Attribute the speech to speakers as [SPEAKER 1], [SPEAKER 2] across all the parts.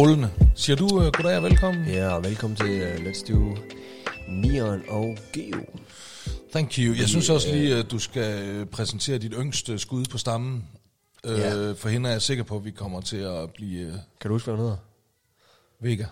[SPEAKER 1] rullende. Siger du uh, goddag og velkommen?
[SPEAKER 2] Ja, og velkommen til uh, Let's Do Neon og Geo.
[SPEAKER 1] Thank you. Jeg synes også lige, at du skal øh, præsentere dit yngste skud på stammen. Uh,
[SPEAKER 2] Ja.
[SPEAKER 1] For hende er jeg sikker på, at vi kommer til at blive uh,
[SPEAKER 2] Kan du huske, hvad hun hedder?
[SPEAKER 1] vega.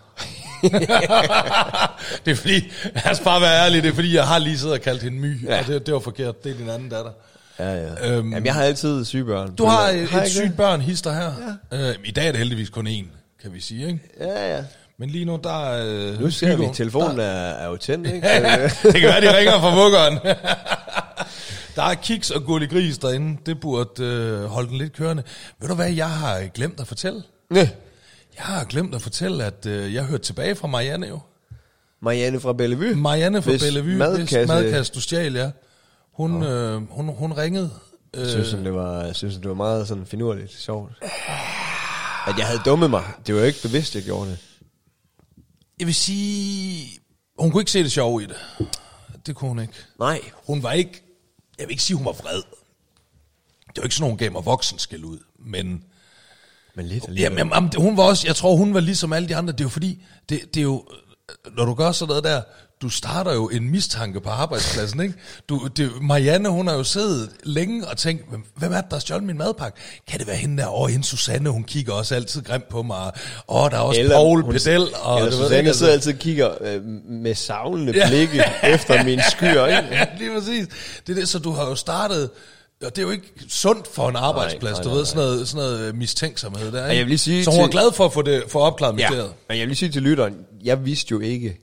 [SPEAKER 1] det er fordi, lad os bare være ærlige, det er fordi, jeg har lige siddet og kaldt hende my,
[SPEAKER 2] Ja.
[SPEAKER 1] og det, det var forkert. Det er din anden datter.
[SPEAKER 2] Ja, ja.
[SPEAKER 1] Øhm,
[SPEAKER 2] Øhm, Jamen, jeg har altid syge børn.
[SPEAKER 1] Du har et, et sygt børn, hister her. Ja. Uh, I dag er det heldigvis kun én, kan vi sige, ikke?
[SPEAKER 2] Ja, ja.
[SPEAKER 1] Men lige nu, der er... Uh,
[SPEAKER 2] Nu ser vi, telefonen er, er jo tændt, ikke?
[SPEAKER 1] det kan være, de ringer fra vuggeren. der er kiks og gullig gris derinde. Det burde øh, holde den lidt kørende. Ved du hvad, jeg har glemt at fortælle?
[SPEAKER 2] Næ.
[SPEAKER 1] Jeg har glemt at fortælle, at øh, jeg hørte tilbage fra Marianne jo.
[SPEAKER 2] Marianne fra Bellevue.
[SPEAKER 1] Marianne fra
[SPEAKER 2] Hvis
[SPEAKER 1] Bellevue,
[SPEAKER 2] madkasse-
[SPEAKER 1] hvis madkasse du stjal, ja. Hun, øh, hun, hun ringede. Øh,
[SPEAKER 2] Jeg synes, det var, jeg synes, det var meget sådan finurligt sjovt. At jeg havde dummet mig. Det var jo ikke bevidst, jeg gjorde det.
[SPEAKER 1] jeg vil sige, hun kunne ikke se det sjove i det. Det kunne hun ikke.
[SPEAKER 2] Nej.
[SPEAKER 1] Hun var ikke, jeg vil ikke sige, hun var vred. Det var ikke sådan, hun gav mig voksen skæld ud, men...
[SPEAKER 2] Men lidt alligevel.
[SPEAKER 1] Jamen, jamen, hun var også, jeg tror, hun var ligesom alle de andre. Det er jo fordi, det, det er jo, når du gør sådan noget der, du starter jo en mistanke på arbejdspladsen, ikke? Du, det, Marianne, hun har jo siddet længe og tænkt, "Hvem- er det, der har stjålet min madpakke? Kan det være hende der? Åh, hende Susanne, hun kigger også altid grimt på mig. Åh, der er også Paul
[SPEAKER 2] hun-
[SPEAKER 1] Pedel. Og
[SPEAKER 2] Eller
[SPEAKER 1] du ved
[SPEAKER 2] Susanne
[SPEAKER 1] ikke,
[SPEAKER 2] sidder
[SPEAKER 1] altså.
[SPEAKER 2] altid og kigger øh, med savlende
[SPEAKER 1] Ja.
[SPEAKER 2] blikke efter min skyer, ikke?
[SPEAKER 1] ja, lige præcis. Det er det, så du har jo startet, og det er jo ikke sundt for en arbejdsplads,
[SPEAKER 2] nej,
[SPEAKER 1] du
[SPEAKER 2] nej,
[SPEAKER 1] ved, sådan noget, sådan noget mistænksomhed der, ikke?
[SPEAKER 2] jeg vil lige sige
[SPEAKER 1] så hun var
[SPEAKER 2] til-
[SPEAKER 1] glad for at få, det, få opklaret mysteriet.
[SPEAKER 2] Men jeg vil lige sige til lytteren, jeg vidste jo ikke,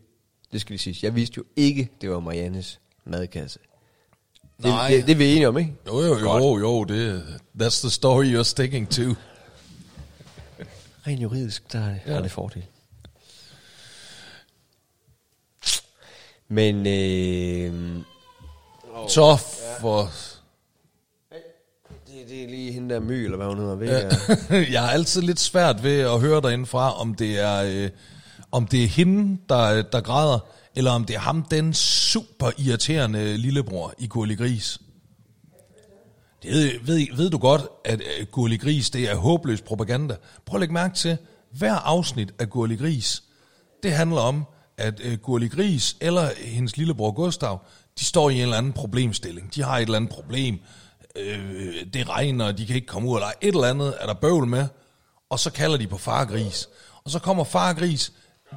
[SPEAKER 2] det skal lige sige, jeg vidste jo ikke, det var Mariannes madkasse. Det,
[SPEAKER 1] Nej.
[SPEAKER 2] det, det er vi enige om, ikke?
[SPEAKER 1] Jo, jo, jo, jo, det, that's the story you're sticking to.
[SPEAKER 2] Rent juridisk, der er det,
[SPEAKER 1] Ja.
[SPEAKER 2] er det fordel. Men, øh,
[SPEAKER 1] Så for...
[SPEAKER 2] det, det er lige hende der My, eller hvad hun hedder, ved
[SPEAKER 1] Ja.
[SPEAKER 2] jeg.
[SPEAKER 1] Jeg har altid lidt svært ved at høre derindefra, om det er, øh, om det er hende, der, der græder, eller om det er ham, den super irriterende lillebror i Gurli Gris. Det ved, ved, ved du godt, at øh, Gurli Gris, det er håbløs propaganda. Prøv at lægge mærke til, hver afsnit af Gurli Gris, det handler om, at øh, Gurli Gris eller hendes lillebror Gustav, de står i en eller anden problemstilling. De har et eller andet problem. Øh, det regner, de kan ikke komme ud, eller et eller andet er der bøvl med. Og så kalder de på far Gris. Og så kommer far Gris,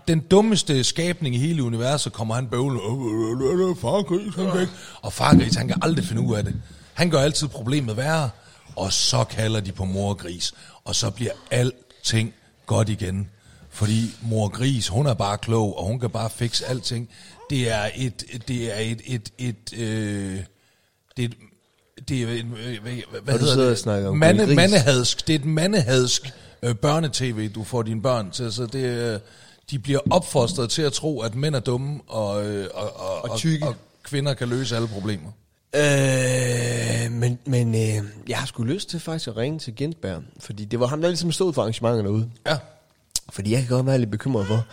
[SPEAKER 1] den dummeste skabning i hele universet, kommer han bøvle. "Øh, Far Gris, han ikke. Og far Gris, han kan aldrig finde ud af det. Han gør altid problemet værre. Og så kalder de på mor Gris. Og så bliver alting godt igen. Fordi mor Gris, hun er bare klog, og hun kan bare fikse alting. Det er et, det er et, et, et, øh, det er et, det er øh, hvad, hvad hedder det?
[SPEAKER 2] og om
[SPEAKER 1] Mande, mandehadsk. Det er et mandehadsk øh, børnetv, du får dine børn til. Så det, øh, de bliver opfostret til at tro, at mænd er dumme, og, øh, og, og,
[SPEAKER 2] Og tykke.
[SPEAKER 1] og, og kvinder kan løse alle problemer.
[SPEAKER 2] Øh, men men øh, jeg har sgu lyst til faktisk at ringe til Gentberg, fordi det var ham, der ligesom stod for arrangementet derude.
[SPEAKER 1] Ja,
[SPEAKER 2] Fordi jeg kan godt være lidt bekymret for,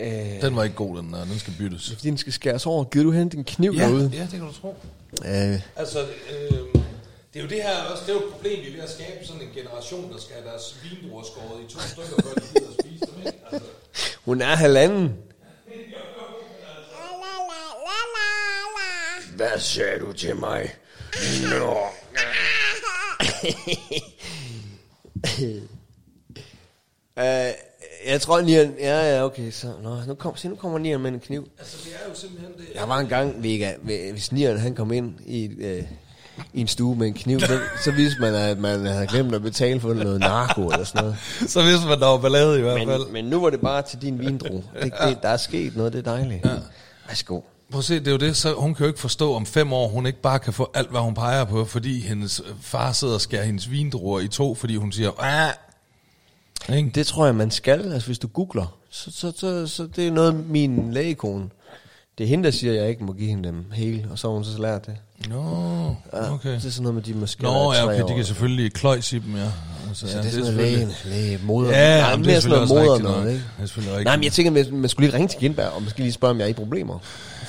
[SPEAKER 2] øh,
[SPEAKER 1] den var ikke god, den der. Den skal byttes.
[SPEAKER 2] fordi den skal skæres over. Gider du hente en kniv
[SPEAKER 1] Ja,
[SPEAKER 2] derude?
[SPEAKER 1] ja, det kan du tro.
[SPEAKER 2] Øh,
[SPEAKER 1] Altså, øh, det er jo det her også, det er jo et problem, vi er ved at skabe sådan en generation, der skal have deres vindruer skåret i to stykker, før de gider at spise dem, ikke? Altså,
[SPEAKER 2] hun er halvanden. Hvad sagde du til mig? Nå. uh, jeg tror, Nian... Ja, ja, okay. Så, nå, nu, kom, se, nu kommer Nian med en kniv.
[SPEAKER 1] altså, det er jo simpelthen det.
[SPEAKER 2] Der var en gang, Vega, hvis Nian han kom ind i, øh, i en stue med en kniv, så, så vidste man, at man havde glemt at betale for noget narko eller sådan noget.
[SPEAKER 1] Så vidste man, der var ballade i hvert fald.
[SPEAKER 2] Men, men nu var det bare til din vindro. Det, det, der er sket noget, det er dejligt. Ja. Værsgo.
[SPEAKER 1] Prøv at se, det er jo det, så hun kan jo ikke forstå om fem år, hun ikke bare kan få alt, hvad hun peger på, fordi hendes far sidder og skærer hendes vindruer i to, fordi hun siger, ah, ikke?
[SPEAKER 2] Det tror jeg, man skal. Altså, hvis du googler, så, så, så, så det er noget, min lægekone, det er hende, der siger, at jeg ikke må give hende dem hele, og så har hun så lært det.
[SPEAKER 1] Nå,
[SPEAKER 2] Ja,
[SPEAKER 1] okay.
[SPEAKER 2] Det er sådan noget med, de måske
[SPEAKER 1] Nå, ja, okay, de kan selvfølgelig kløjs i dem, ja. Så,
[SPEAKER 2] Så
[SPEAKER 1] ja,
[SPEAKER 2] det er sådan noget læge, læge, moder.
[SPEAKER 1] Ja,
[SPEAKER 2] Nej, mere
[SPEAKER 1] det er
[SPEAKER 2] sådan noget moder noget, ikke?
[SPEAKER 1] Det er selvfølgelig rigtigt
[SPEAKER 2] Nej, men jeg tænker, man, man skulle lige ringe til Gindberg, og måske lige spørge, om jeg er i problemer.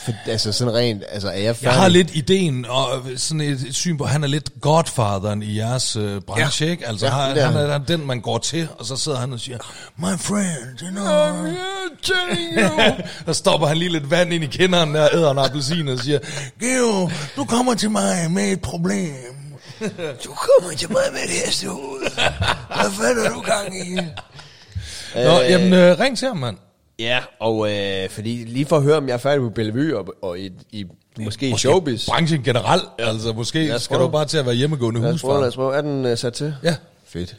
[SPEAKER 2] For, altså sådan rent, altså er jeg
[SPEAKER 1] Jeg
[SPEAKER 2] færdig?
[SPEAKER 1] har lidt ideen, og sådan et, et syn på, han er lidt godfatheren i jeres øh, branche,
[SPEAKER 2] Ja.
[SPEAKER 1] ikke? Altså,
[SPEAKER 2] Ja,
[SPEAKER 1] han,
[SPEAKER 2] det er
[SPEAKER 1] han
[SPEAKER 2] han.
[SPEAKER 1] er den, man går til, og så sidder han og siger, My friend, you know, I'm telling you. og stopper han lige lidt vand ind i kinderen, der æder en appelsin og siger, Geo, du kommer til mig med et problem.
[SPEAKER 2] Du kommer til mig med et hestehoved. Hvad fanden er du gang i?
[SPEAKER 1] Nå, jamen, øh, ring til ham, mand.
[SPEAKER 2] Ja, og øh, fordi lige for at høre, om jeg er færdig på Bellevue og, og i, i måske, i showbiz.
[SPEAKER 1] Branchen generelt, altså måske skal du bare til at være hjemmegående
[SPEAKER 2] Lad prøve, lad
[SPEAKER 1] husfar.
[SPEAKER 2] os prøve. Er den uh, sat til?
[SPEAKER 1] Ja.
[SPEAKER 2] Fedt.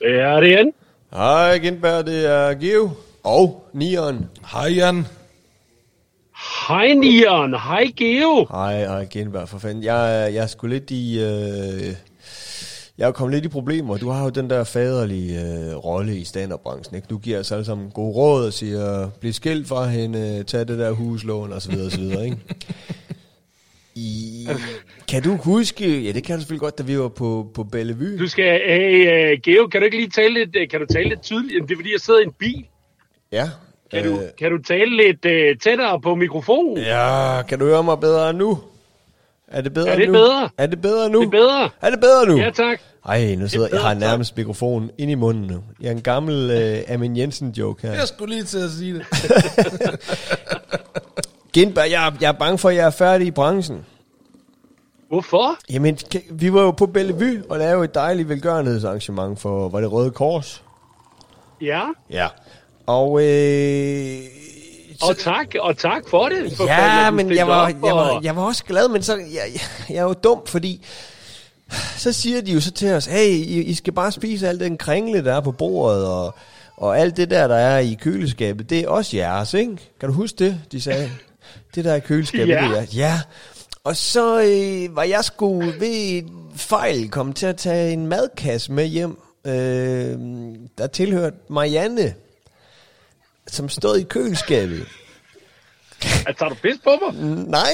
[SPEAKER 3] Ja, det er igen.
[SPEAKER 2] Hej Gindberg, det er Geo. Og Nieren.
[SPEAKER 1] Hej, Jan.
[SPEAKER 3] Hej Nieren, hej Geo.
[SPEAKER 2] Hej, hej Gindberg, for fanden. Jeg, jeg er sgu lidt i... Øh, jeg er kommet lidt i problemer. Du har jo den der faderlige øh, rolle i stand-up-branchen. Ikke? Du giver os alle sammen gode råd og siger, bliv skilt fra hende, tag det der huslån og så videre, og så videre, ikke? I, kan du huske, ja det kan du selvfølgelig godt, da vi var på, på Bellevue.
[SPEAKER 3] Du skal, hey, uh, Geo, kan du ikke lige tale lidt, uh, kan du tale lidt tydeligt? Det er fordi, jeg sidder i en bil.
[SPEAKER 2] Ja.
[SPEAKER 3] Kan, du, kan du tale lidt uh, tættere på mikrofonen?
[SPEAKER 2] Ja, kan du høre mig bedre nu? Er det bedre
[SPEAKER 3] Er det
[SPEAKER 2] nu?
[SPEAKER 3] bedre?
[SPEAKER 2] Er det bedre nu?
[SPEAKER 3] Det er bedre.
[SPEAKER 2] Er det bedre nu?
[SPEAKER 3] Ja, tak.
[SPEAKER 2] Ej, nu sidder jeg har nærmest mikrofonen ind i munden nu. Jeg er en gammel uh, Amin Jensen joke her.
[SPEAKER 1] Jeg skulle lige til at sige det.
[SPEAKER 2] Gindberg, jeg, jeg er bange for, at jeg er færdig i branchen.
[SPEAKER 3] Hvorfor?
[SPEAKER 2] Jamen, vi var jo på Bellevue og lavede et dejligt velgørenhedsarrangement for, var det Røde Kors?
[SPEAKER 3] Ja,
[SPEAKER 2] Ja. Og, øh,
[SPEAKER 3] og tak, og tak for det. For
[SPEAKER 2] ja, men jeg var, jeg, var, jeg var også glad, men så, jeg, jeg, er jo dum, fordi så siger de jo så til os, hey, I, I skal bare spise alt den kringle, der er på bordet, og, og alt det der, der er i køleskabet, det er også jeres, ikke? Kan du huske det, de sagde? Det der er i køleskabet,
[SPEAKER 3] Ja.
[SPEAKER 2] det er. Ja. Og så øh, var jeg sgu ved fejl kommet til at tage en madkasse med hjem, øh, der tilhørte Marianne, som stod i køleskabet.
[SPEAKER 3] Altså, tager du pis på mig?
[SPEAKER 2] Nej!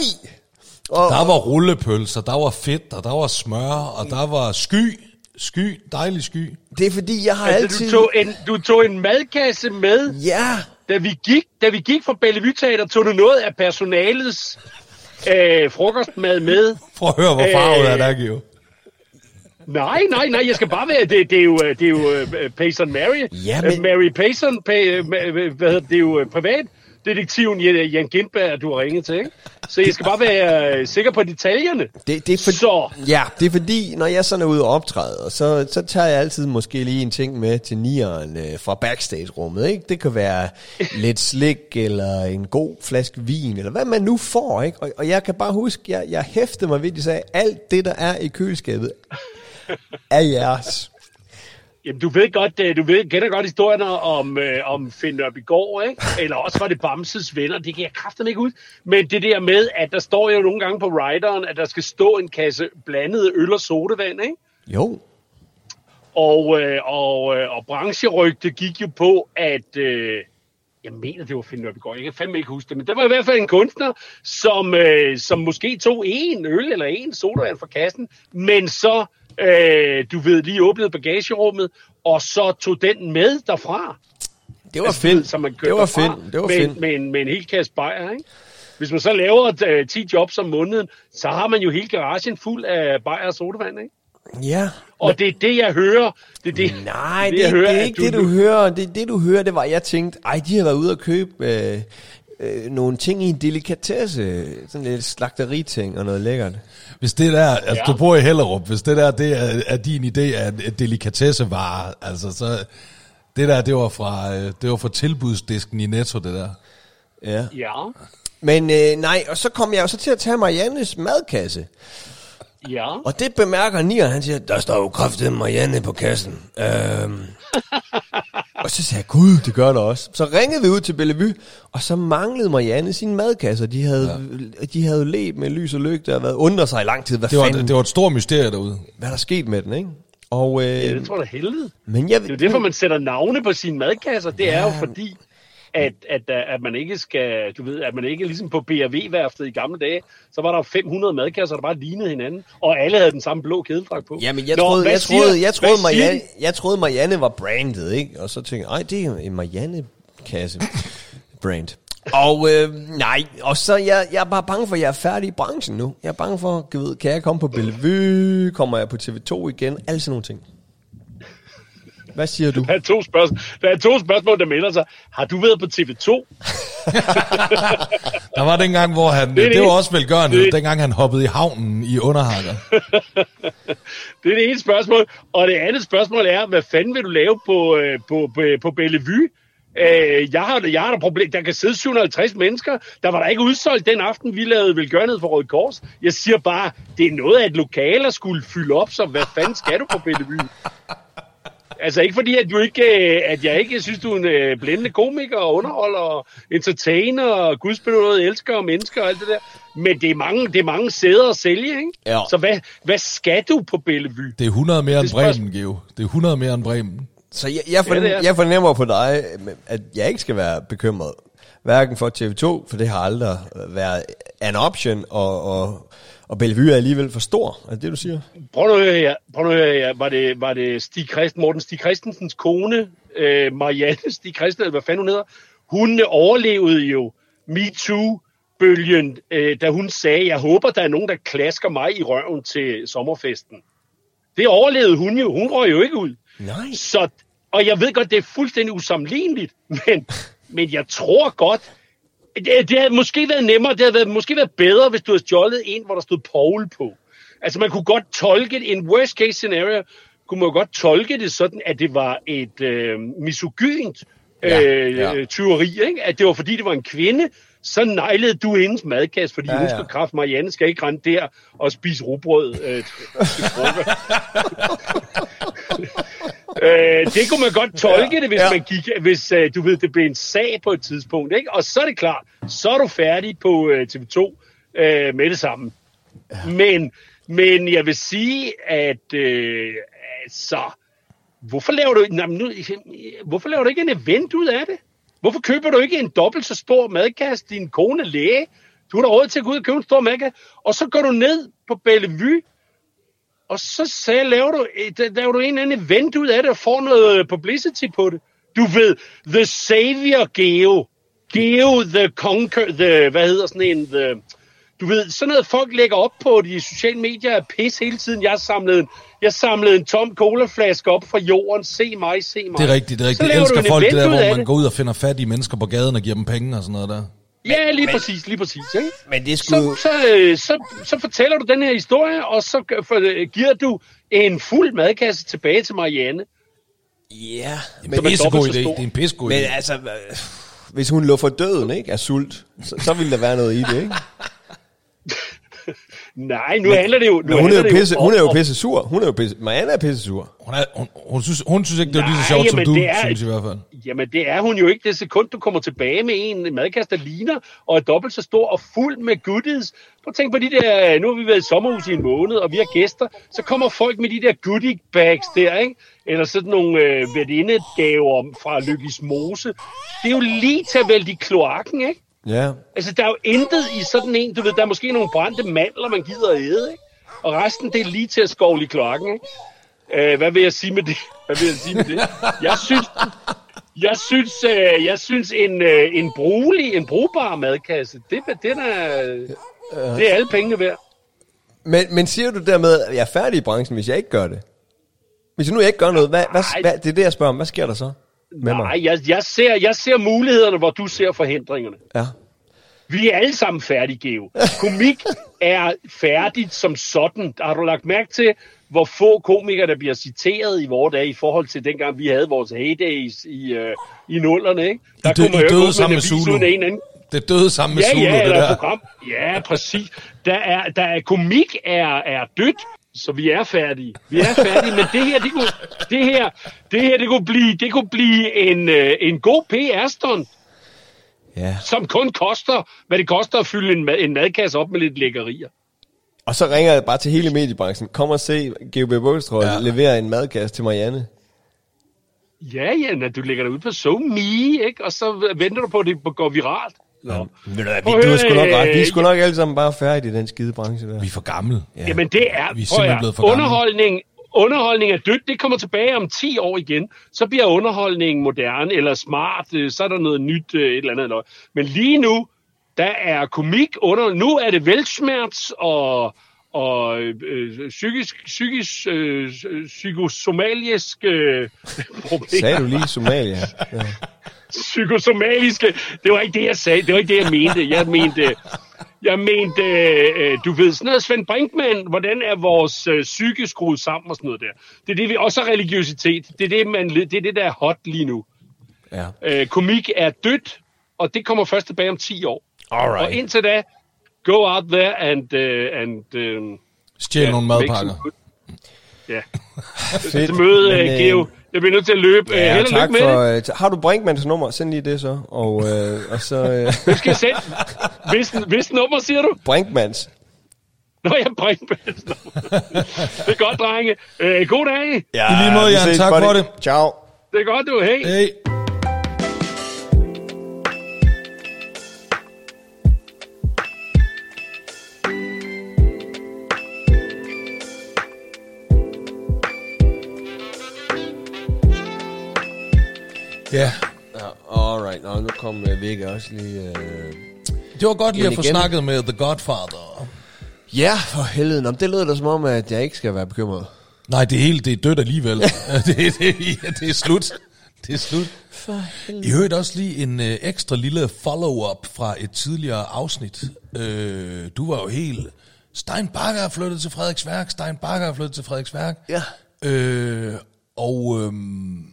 [SPEAKER 2] Og,
[SPEAKER 1] Der var rullepølser, der var fedt, og der var smør, og der var sky. Sky, dejlig sky.
[SPEAKER 2] det er fordi, jeg har
[SPEAKER 3] Altså,
[SPEAKER 2] altid...
[SPEAKER 3] du, tog en, du tog en madkasse med,
[SPEAKER 2] Ja,
[SPEAKER 3] da vi gik, da vi gik fra Bellevue Teater, tog du noget af personalets øh, frokostmad med.
[SPEAKER 1] Prøv at høre, hvor farvet
[SPEAKER 3] Øh,
[SPEAKER 1] er der, Geo.
[SPEAKER 3] Nej, nej, nej, jeg skal bare være, det, det er jo, øh, det er jo øh, Payson Mary.
[SPEAKER 2] Ja, men-
[SPEAKER 3] Øh, Mary Payson, pay, hvad hedder det, er jo øh, privatdetektiven Jan Jan Gindberg, du har ringet til, ikke? Så jeg skal bare være sikker på detaljerne.
[SPEAKER 2] det, det er for,
[SPEAKER 3] Så,
[SPEAKER 2] ja, det er fordi, når jeg sådan er ude og optræde, så, så tager jeg altid måske lige en ting med til nieren øh, fra backstage-rummet. Ikke? Det kan være lidt slik, eller en god flaske vin, eller hvad man nu får. Ikke? Og, og jeg kan bare huske, jeg, jeg hæftede mig ved, at de sagde, alt det, der er i køleskabet, er jeres.
[SPEAKER 3] jamen, du ved godt, øh, du ved, kender godt historierne om, øh, om Finn Nørbegaard, ikke? Eller også var det Bamses venner, det kan jeg kraften ikke ud. Men det der med, at der står jo nogle gange på rideren, at der skal stå en kasse blandet øl og sodavand, ikke?
[SPEAKER 2] Jo,
[SPEAKER 3] Og, øh, og, øh, og brancherygte gik jo på, at... Øh, jeg mener, det var Finn Nørbegaard. Jeg kan fandme ikke huske det. Men der var i hvert fald en kunstner, som, øh, som måske tog en øl eller en sodavand fra kassen, men så, øh, du ved, lige åbnede bagagerummet, og så tog den med derfra.
[SPEAKER 2] det var
[SPEAKER 3] Altså,
[SPEAKER 2] fedt.
[SPEAKER 3] Som man
[SPEAKER 2] Det var fedt. Det var
[SPEAKER 3] med,
[SPEAKER 2] fedt.
[SPEAKER 3] Med, en, med en hel kasse bajer, ikke? Hvis man så laver øh, 10 jobs om måneden, så har man jo hele garagen fuld af bajer og sodavand, ikke?
[SPEAKER 2] Ja.
[SPEAKER 3] Og det er det, jeg hører. Det er det,
[SPEAKER 2] Nej, det,
[SPEAKER 3] jeg
[SPEAKER 2] det,
[SPEAKER 3] hører,
[SPEAKER 2] det er ikke det, du hører. Det, det, du hører, det var, jeg tænkte, ej, de har været ude og købe øh, øh, nogle ting i en delikatesse. Sådan lidt slagteriting og noget lækkert.
[SPEAKER 1] Hvis det der, altså
[SPEAKER 3] Ja.
[SPEAKER 1] du bor i Hellerup, hvis det der, det er, er din idé af en delikatessevare, altså så, det der, det var fra, øh, det var fra tilbudsdisken i Netto, det der.
[SPEAKER 2] Ja.
[SPEAKER 3] Ja,
[SPEAKER 2] Men øh, nej, og så kom jeg jo så til at tage Mariannes madkasse.
[SPEAKER 3] ja.
[SPEAKER 2] Og det bemærker Nieren, han siger, der står jo kraftigt Marianne på kassen. Øhm. og så sagde jeg, gud, det gør der også. Så ringede vi ud til Bellevue, og så manglede Marianne sin madkasse. og De havde, ja. de havde let med lys og lygte og været under sig i lang tid. Hvad,
[SPEAKER 1] Det var,
[SPEAKER 2] fanden,
[SPEAKER 1] det var et stort mysterie derude.
[SPEAKER 2] hvad er der sket med den, ikke? Og, øh,
[SPEAKER 3] Ja, det tror jeg da helvede.
[SPEAKER 2] men jeg,
[SPEAKER 3] Det er jo derfor, man sætter navne på sine madkasser. Det er jo fordi, at, at, at man ikke skal, du ved, at man ikke ligesom på BRV-værftet i gamle dage, så var der 500 madkasser, der bare lignede hinanden, og alle havde den samme blå kædedragt på.
[SPEAKER 2] Jamen, jeg troede, jeg,
[SPEAKER 3] siger-
[SPEAKER 2] troede, jeg, troede, Marianne, jeg troede, Marianne var brandet, ikke? Og så tænkte jeg, ej, det er en Marianne-kasse brand. Og øh, nej, og så jeg, jeg er bare bange for, at jeg er færdig i branchen nu. Jeg er bange for, du ved, kan jeg komme på Bellevue? Kommer jeg på TV2 igen? Alle sådan nogle ting. Hvad siger du?
[SPEAKER 3] Der er to spørgsmål, der, er to spørgsmål, der melder sig. Har du været på TV2?
[SPEAKER 1] Der var den gang, hvor han, det, det
[SPEAKER 3] det.
[SPEAKER 1] var også velgørende,
[SPEAKER 3] Det-
[SPEAKER 1] dengang han hoppede i havnen i underhakker.
[SPEAKER 3] Det er det ene spørgsmål. Og det andet spørgsmål er, hvad fanden vil du lave på, øh, på, på, på Bellevue? Øh, jeg har, jeg har et problem. Der kan sidde 750 mennesker. Der var der ikke udsolgt den aften, vi lavede velgørenhed for Røde Kors. Jeg siger bare, det er noget af et lokale at skulle fylde op, så hvad fanden skal du på Bellevue? Altså ikke fordi, at, du ikke, øh, at jeg ikke synes, du er en øh, blændende komiker og underholder og entertainer og gudsbenået elsker og mennesker og alt det der. Men det er mange, det er mange sæder at sælge, ikke?
[SPEAKER 2] Ja.
[SPEAKER 3] Så hvad, hvad skal du på Bellevue?
[SPEAKER 1] Det er 100 mere end Bremen, Geo. Det er 100 mere end Bremen.
[SPEAKER 2] Så jeg, jeg, fornem,
[SPEAKER 3] Ja,
[SPEAKER 2] jeg fornemmer på dig, at jeg ikke skal være bekymret. Hverken for TV2, for det har aldrig været an option, og, og, og Bellevue er alligevel for stor. Er det det, du siger?
[SPEAKER 3] Prøv nu at høre her. Prøv nu at høre her. Var det, var det Stig Christ, Morten Stig Christensens kone, øh, Marianne Stig Christen, eller hvad fanden hun hedder? Hun overlevede jo MeToo-bølgen, øh, da hun sagde, jeg håber, der er nogen, der klasker mig i røven til sommerfesten. Det overlevede hun jo. Hun røg jo ikke ud.
[SPEAKER 2] Nej.
[SPEAKER 3] Så, og jeg ved godt, det er fuldstændig usammenligneligt, men, men jeg tror godt, det, det havde måske været nemmere, det havde været, måske været bedre, hvis du havde stjålet en, hvor der stod Paul på. Altså man kunne godt tolke det, en worst case scenario, kunne man jo godt tolke det sådan, at det var et øh, misogynt
[SPEAKER 2] Ja,
[SPEAKER 3] øh,
[SPEAKER 2] ja.
[SPEAKER 3] ja. tyveri, ikke? at det var fordi, det var en kvinde, så nejlede du hendes madkasse, fordi
[SPEAKER 2] Ja,
[SPEAKER 3] ja, hun skal kraft, Marianne skal ikke rende der og spise rugbrød øh. øh, det kunne man godt tolke ja, det, hvis
[SPEAKER 2] ja.
[SPEAKER 3] man gik, hvis øh, du ved, det blev en sag på et tidspunkt, ikke? Og så er det klart, så er du færdig på øh, TV2 øh, med det samme. Ja. Men, men jeg vil sige, at øh, altså, hvorfor laver du, nej, men nu, hvorfor laver du ikke en event ud af det? Hvorfor køber du ikke en dobbelt så stor madkasse, din kone læge? Du har da råd til at gå ud og købe en stor madkasse, og så går du ned på Bellevue, og så sagde, laver, du, laver du en eller anden event ud af det, og får noget publicity på det. Du ved, The Savior Geo. Geo the Conquer, the, hvad hedder sådan en, the, du ved, sådan noget folk lægger op på de sociale medier er pis hele tiden. Jeg samlede en, jeg samlede en tom colaflaske op fra jorden. Se mig, se mig.
[SPEAKER 1] Det er rigtigt, det er rigtigt. Jeg elsker folk det der, hvor man
[SPEAKER 3] det.
[SPEAKER 1] går ud og finder fat i mennesker på gaden og giver dem penge og sådan noget der.
[SPEAKER 3] Ja, lige præcis, lige præcis. Ikke?
[SPEAKER 2] Men det skulle...
[SPEAKER 3] Så, så, øh, så, så fortæller du den her historie, og så for, øh, giver du en fuld madkasse tilbage til Marianne.
[SPEAKER 2] Ja,
[SPEAKER 1] Men
[SPEAKER 2] men,
[SPEAKER 1] det er en pissegod idé. Det er en pissegod
[SPEAKER 2] men
[SPEAKER 1] idé.
[SPEAKER 2] altså, øh, hvis hun lå for døden, ikke, af sult, så, så ville der være noget i det, ikke?
[SPEAKER 3] Nej, nu handler det jo... Nu
[SPEAKER 2] Men hun er jo
[SPEAKER 3] det
[SPEAKER 2] pisse, hun er jo pisse sur. Hun er jo pisse, Marianne er pisse sur.
[SPEAKER 1] Hun, er, hun, hun, synes, hun synes ikke, det er lige så sjovt, som du
[SPEAKER 3] er-
[SPEAKER 1] synes i hvert fald.
[SPEAKER 3] Jamen, det er hun jo ikke. Det sekund, du kommer tilbage med en madkasse, der ligner, og er dobbelt så stor og fuld med goodies. Prøv at tænke på de der... Nu har vi været i sommerhus i en måned, og vi har gæster. Så kommer folk med de der goodie bags der, ikke? Eller sådan nogle øh, venindagaver fra Lykkes Mose. Det er jo lige til at vælge i kloakken, ikke?
[SPEAKER 2] Ja.
[SPEAKER 3] Altså, der er jo intet i sådan en, du ved, der er måske nogle brændte mandler, man gider at æde, ikke? Og resten, det er lige til at skovle i kloakken, ikke? Øh, hvad vil jeg sige med det? Hvad vil jeg sige med det? Jeg synes, jeg synes, øh, jeg synes en, øh, en brugelig, en brugbar madkasse, det, den er, det er alle pengene værd.
[SPEAKER 2] Men, men siger du dermed, at jeg er færdig i branchen, hvis jeg ikke gør det? Hvis jeg nu ikke gør noget, hvad, hvad, hvad, det er det, jeg spørger om. Hvad sker der så med mig?
[SPEAKER 3] Nej, jeg, jeg, ser, jeg ser mulighederne, hvor du ser forhindringerne.
[SPEAKER 2] Ja.
[SPEAKER 3] Vi er alle sammen færdige, Geo. Komik er færdigt som sådan. Har du lagt mærke til, hvor få komikere, der bliver citeret i vores dage, i forhold til dengang, vi havde vores heydays i, øh, i nullerne, ikke? Der
[SPEAKER 1] dø- I
[SPEAKER 3] jo ikke
[SPEAKER 1] døde sammen
[SPEAKER 3] en
[SPEAKER 1] med Zulu.
[SPEAKER 3] uden en anden
[SPEAKER 1] Det døde sammen med
[SPEAKER 3] ja,
[SPEAKER 1] Zulu,
[SPEAKER 3] ja,
[SPEAKER 1] det der.
[SPEAKER 3] program. Ja, præcis. Der er, der er komik er, er dødt, så vi er færdige. Vi er færdige, men det her, det kunne, det her, det her, det kunne blive, det kunne blive en, øh, en god PR-stunt,
[SPEAKER 2] ja.
[SPEAKER 3] som kun koster, hvad det koster at fylde en, mad, en madkasse op med lidt lækkerier.
[SPEAKER 2] Og så ringer jeg bare til hele mediebranchen. Kom og se GOB Bogstrøm
[SPEAKER 1] Ja.
[SPEAKER 2] ja. levere en madkasse til Marianne.
[SPEAKER 3] Ja, ja, når du lægger det ud på SoMe, ikke? Og så venter du på, at det går viralt. Nå.
[SPEAKER 2] Ved du, hvad, vi, du er sgu nok ret. Vi er
[SPEAKER 3] øh,
[SPEAKER 2] sgu nok alle sammen bare færdige i den skide branche der.
[SPEAKER 1] Vi er for gamle.
[SPEAKER 3] Ja. Jamen det er,
[SPEAKER 1] Vi er simpelthen blevet for gamle.
[SPEAKER 3] underholdning, underholdning er dødt, det kommer tilbage om 10 år igen. Så bliver underholdningen moderne eller smart, øh, så er der noget nyt, øh, et eller andet. noget. Men lige nu, der er komik under, nu er det velsmerts og, og øh, psykisk, psykisk øh, psykosomalisk øh, problemer.
[SPEAKER 2] Sagde du lige Somalia? Ja.
[SPEAKER 3] Psykosomaliske. Det var ikke det, jeg sagde. Det var ikke det, jeg mente. Jeg mente, jeg mente øh, du ved, sådan noget Svend Brinkmann, hvordan er vores øh, psyke skruet sammen og sådan noget der. Det er det, vi også religiøsitet. Det er det, man, det er det, der er hot lige nu.
[SPEAKER 2] ja.
[SPEAKER 3] Øh, komik er dødt, og det kommer først tilbage om 10 år.
[SPEAKER 2] Alright.
[SPEAKER 3] Og indtil da, go out there and... Uh, and uh,
[SPEAKER 1] Stjæl nogle madpakker.
[SPEAKER 3] Ja.
[SPEAKER 2] Fedt.
[SPEAKER 3] Til møde, uh, Geo. Jeg bliver nødt til at løbe. Ja,
[SPEAKER 2] Ja,
[SPEAKER 3] Held og
[SPEAKER 2] tak
[SPEAKER 3] lykke med
[SPEAKER 2] for...
[SPEAKER 3] det.
[SPEAKER 2] Øh, har du Brinkmans nummer? Send lige det så. Og, øh, og så... Øh,
[SPEAKER 3] Du skal sende... Hvis, hvis nummer siger du?
[SPEAKER 2] Brinkmans.
[SPEAKER 3] Nå, jeg bringer Det er godt, drenge. Øh, god dag.
[SPEAKER 2] Ja,
[SPEAKER 1] I lige måde,
[SPEAKER 2] vi
[SPEAKER 1] Jan. Tak
[SPEAKER 2] buddy.
[SPEAKER 1] for det.
[SPEAKER 2] Ciao.
[SPEAKER 3] Det er godt, du. Hej.
[SPEAKER 1] Hey. Ja,
[SPEAKER 2] Ja, alright. Nå, nu kom Vigga også lige... Øh...
[SPEAKER 1] det var godt lige at få
[SPEAKER 2] igen.
[SPEAKER 1] snakket med The Godfather.
[SPEAKER 2] Ja, for helvede. Nå, men det lyder da som om, at jeg ikke skal være bekymret.
[SPEAKER 1] Nej, det er helt, det er dødt alligevel. det, det, ja, det er slut. Det er slut.
[SPEAKER 2] For helvede.
[SPEAKER 1] I hørte også lige en øh, ekstra lille follow-up fra et tidligere afsnit. Øh, du var jo helt... Stein Bakker er flyttet til Frederiksværk. Stein Bakker er flyttet til Frederiksværk.
[SPEAKER 2] Ja.
[SPEAKER 1] Øh, og øhm,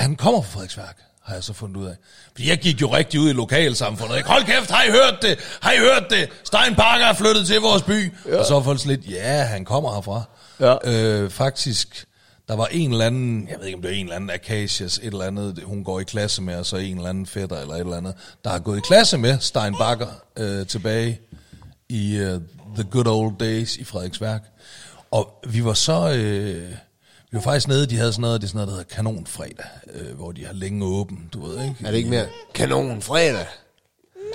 [SPEAKER 1] han kommer fra Frederiksværk, har jeg så fundet ud af. Fordi jeg gik jo rigtig ud i lokalsamfundet. Ikke? Hold kæft, har I hørt det? Har I hørt det? Stein Bakker er flyttet til vores by. Ja. Og så var folk lidt, ja, han kommer herfra.
[SPEAKER 2] Ja.
[SPEAKER 1] Øh, faktisk, der var en eller anden, jeg ved ikke om det er en eller anden Acacias, et eller andet, hun går i klasse med, og så en eller anden fætter eller et eller andet, der har gået i klasse med Stein Bakker øh, tilbage i uh, The Good Old Days i Frederiksværk. Og vi var så... Øh, vi var faktisk nede, de havde sådan noget, det er sådan noget, der hedder Kanonfredag, øh, hvor de har længe åben, du ved ikke?
[SPEAKER 2] Er det ikke mere kanon fredag?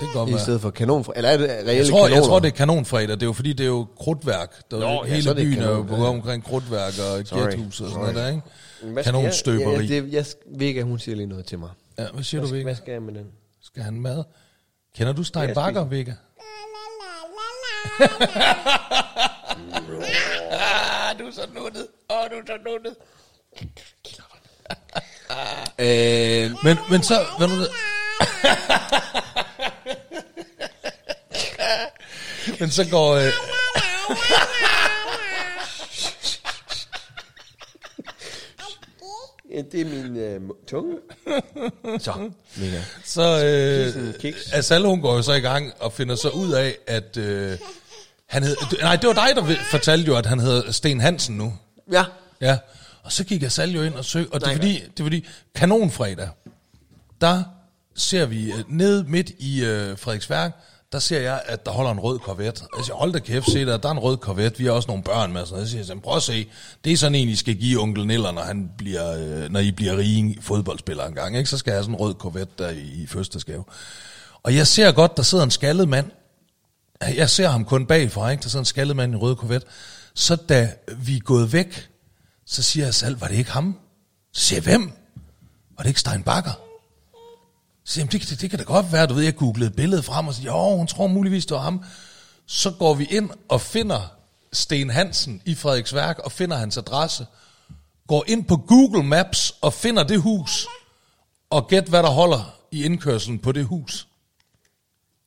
[SPEAKER 1] Det kan godt
[SPEAKER 2] I
[SPEAKER 1] være.
[SPEAKER 2] stedet for kanonfredag? Eller er det reelle
[SPEAKER 1] Jeg tror,
[SPEAKER 2] kanoner?
[SPEAKER 1] jeg tror, det er kanonfredag. Det er jo fordi, det er jo krudtværk. Der,
[SPEAKER 2] Nå,
[SPEAKER 1] Nå,
[SPEAKER 2] ja,
[SPEAKER 1] hele
[SPEAKER 2] er
[SPEAKER 1] byen er jo
[SPEAKER 2] kanon,
[SPEAKER 1] på
[SPEAKER 2] ja.
[SPEAKER 1] omkring krudtværk og gæthus og sådan noget der, ikke? Kanonstøberi.
[SPEAKER 2] Jeg, ja, det, jeg, Vigga, hun siger lige noget til mig.
[SPEAKER 1] Ja, hvad siger
[SPEAKER 2] Hvad,
[SPEAKER 1] du,
[SPEAKER 2] skal-
[SPEAKER 1] Vega?
[SPEAKER 2] hvad skal jeg med den?
[SPEAKER 1] Skal han mad? Kender du Stein Bakker, Vega? du er så nuttet. Åh, du er så nuttet.
[SPEAKER 2] Øh,
[SPEAKER 1] Men, men så, hvad nu det? men så går... Øh,
[SPEAKER 2] ja, det er min øh, tunge. Så, Vigga.
[SPEAKER 1] så øh,
[SPEAKER 2] kiks.
[SPEAKER 1] Asal, hun går jo så i gang og finder så ud af, at øh, han hed, nej, det var dig, der fortalte jo, at han hedder Sten Hansen nu.
[SPEAKER 2] Ja.
[SPEAKER 1] Ja, og så gik Asal jo ind og søgte, og det er,
[SPEAKER 2] Nej,
[SPEAKER 1] fordi, det er fordi, kanonfredag, der ser vi øh, ned midt i øh, Frederiksværk, der ser jeg, at der holder en rød Corvette. Jeg siger, hold da kæft, se der, der er en rød Corvette, vi har også nogle børn med. Så jeg siger, "Jamen, prøv at se, det er sådan en, I skal give onkel Niller, når, han bliver, øh, når I bliver rige fodboldspillere engang. Ikke? Så skal jeg have sådan en rød Corvette der i, i fødselsdagsgave. Og jeg ser godt, der sidder en skaldet mand. Jeg ser ham kun bagfra, ikke? der sidder en skaldet mand i en rød Corvette. Så da vi er gået væk, så siger jeg selv, var det ikke ham? Så siger jeg, hvem? Var det ikke Stein Bakker? Så siger jeg, det, det, det kan da godt være, du ved, jeg googlede billedet frem og siger, jo, hun tror muligvis, det var ham. Så går vi ind og finder Sten Hansen i Frederiksværk og finder hans adresse. Går ind på Google Maps og finder det hus. Og gæt, hvad der holder i indkørselen på det hus.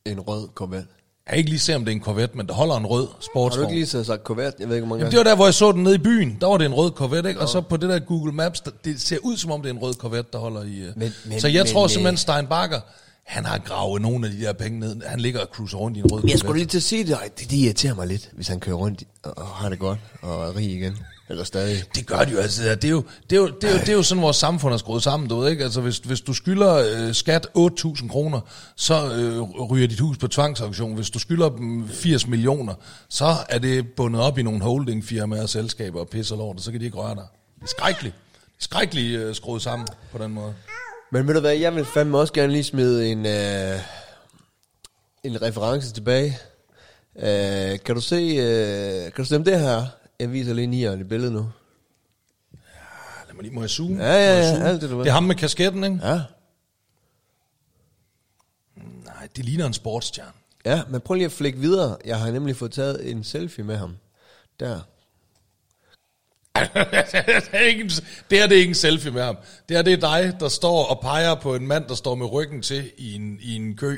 [SPEAKER 2] En rød Corvette.
[SPEAKER 1] Jeg kan ikke lige se, om det er en Corvette, men der holder en rød
[SPEAKER 2] Har du
[SPEAKER 1] sportsvogn.
[SPEAKER 2] ikke lige sagt Corvette? Jeg ved ikke, hvor mange
[SPEAKER 1] Jamen, det var der, hvor jeg så den nede i byen. Der var det en rød Corvette, ikke? Og så på det der Google Maps, der, det ser ud som om, det er en rød Corvette, der holder i... øh.
[SPEAKER 2] Men- men-
[SPEAKER 1] så jeg
[SPEAKER 2] men,
[SPEAKER 1] tror
[SPEAKER 2] øh,
[SPEAKER 1] simpelthen, Stein Bakker, han har gravet nogle af de der penge ned. Han ligger og cruiser rundt i en rød
[SPEAKER 2] Men jeg skulle
[SPEAKER 1] Corvette.
[SPEAKER 2] lige til at sige det. Det, det irriterer mig lidt, hvis han kører rundt og har det godt og er rig igen. Eller stadig.
[SPEAKER 1] Det gør de jo altid. Det er jo, det er jo, det er jo, det er jo sådan, vores samfund er skruet sammen, du ved ikke? Altså, hvis, hvis du skylder øh, skat 8.000 kroner, så øh, ryger dit hus på tvangsauktion. Hvis du skylder dem 80 millioner, så er det bundet op i nogle holdingfirmaer og selskaber og pisser lort, og så kan de ikke røre dig. Det er skrækkeligt. skrækkeligt øh, skruet sammen på den måde.
[SPEAKER 2] Men ved du hvad, jeg vil fandme også gerne lige smide en, øh, en reference tilbage. Øh, kan du se, øh, kan du se om det her? Jeg viser lige nieren i billedet nu.
[SPEAKER 1] Lad mig lige, må jeg zoome?
[SPEAKER 2] Ja, ja, ja, alt det, du ved.
[SPEAKER 1] Det er ham med kasketten, ikke?
[SPEAKER 2] Ja.
[SPEAKER 1] Nej, det ligner en sportsstjerne.
[SPEAKER 2] Ja, men prøv lige at flække videre. Jeg har nemlig fået taget en selfie med ham. Der.
[SPEAKER 1] det, er ikke en, det her det er ikke en selfie med ham. Det her det er dig, der står og peger på en mand, der står med ryggen til i en, i en kø.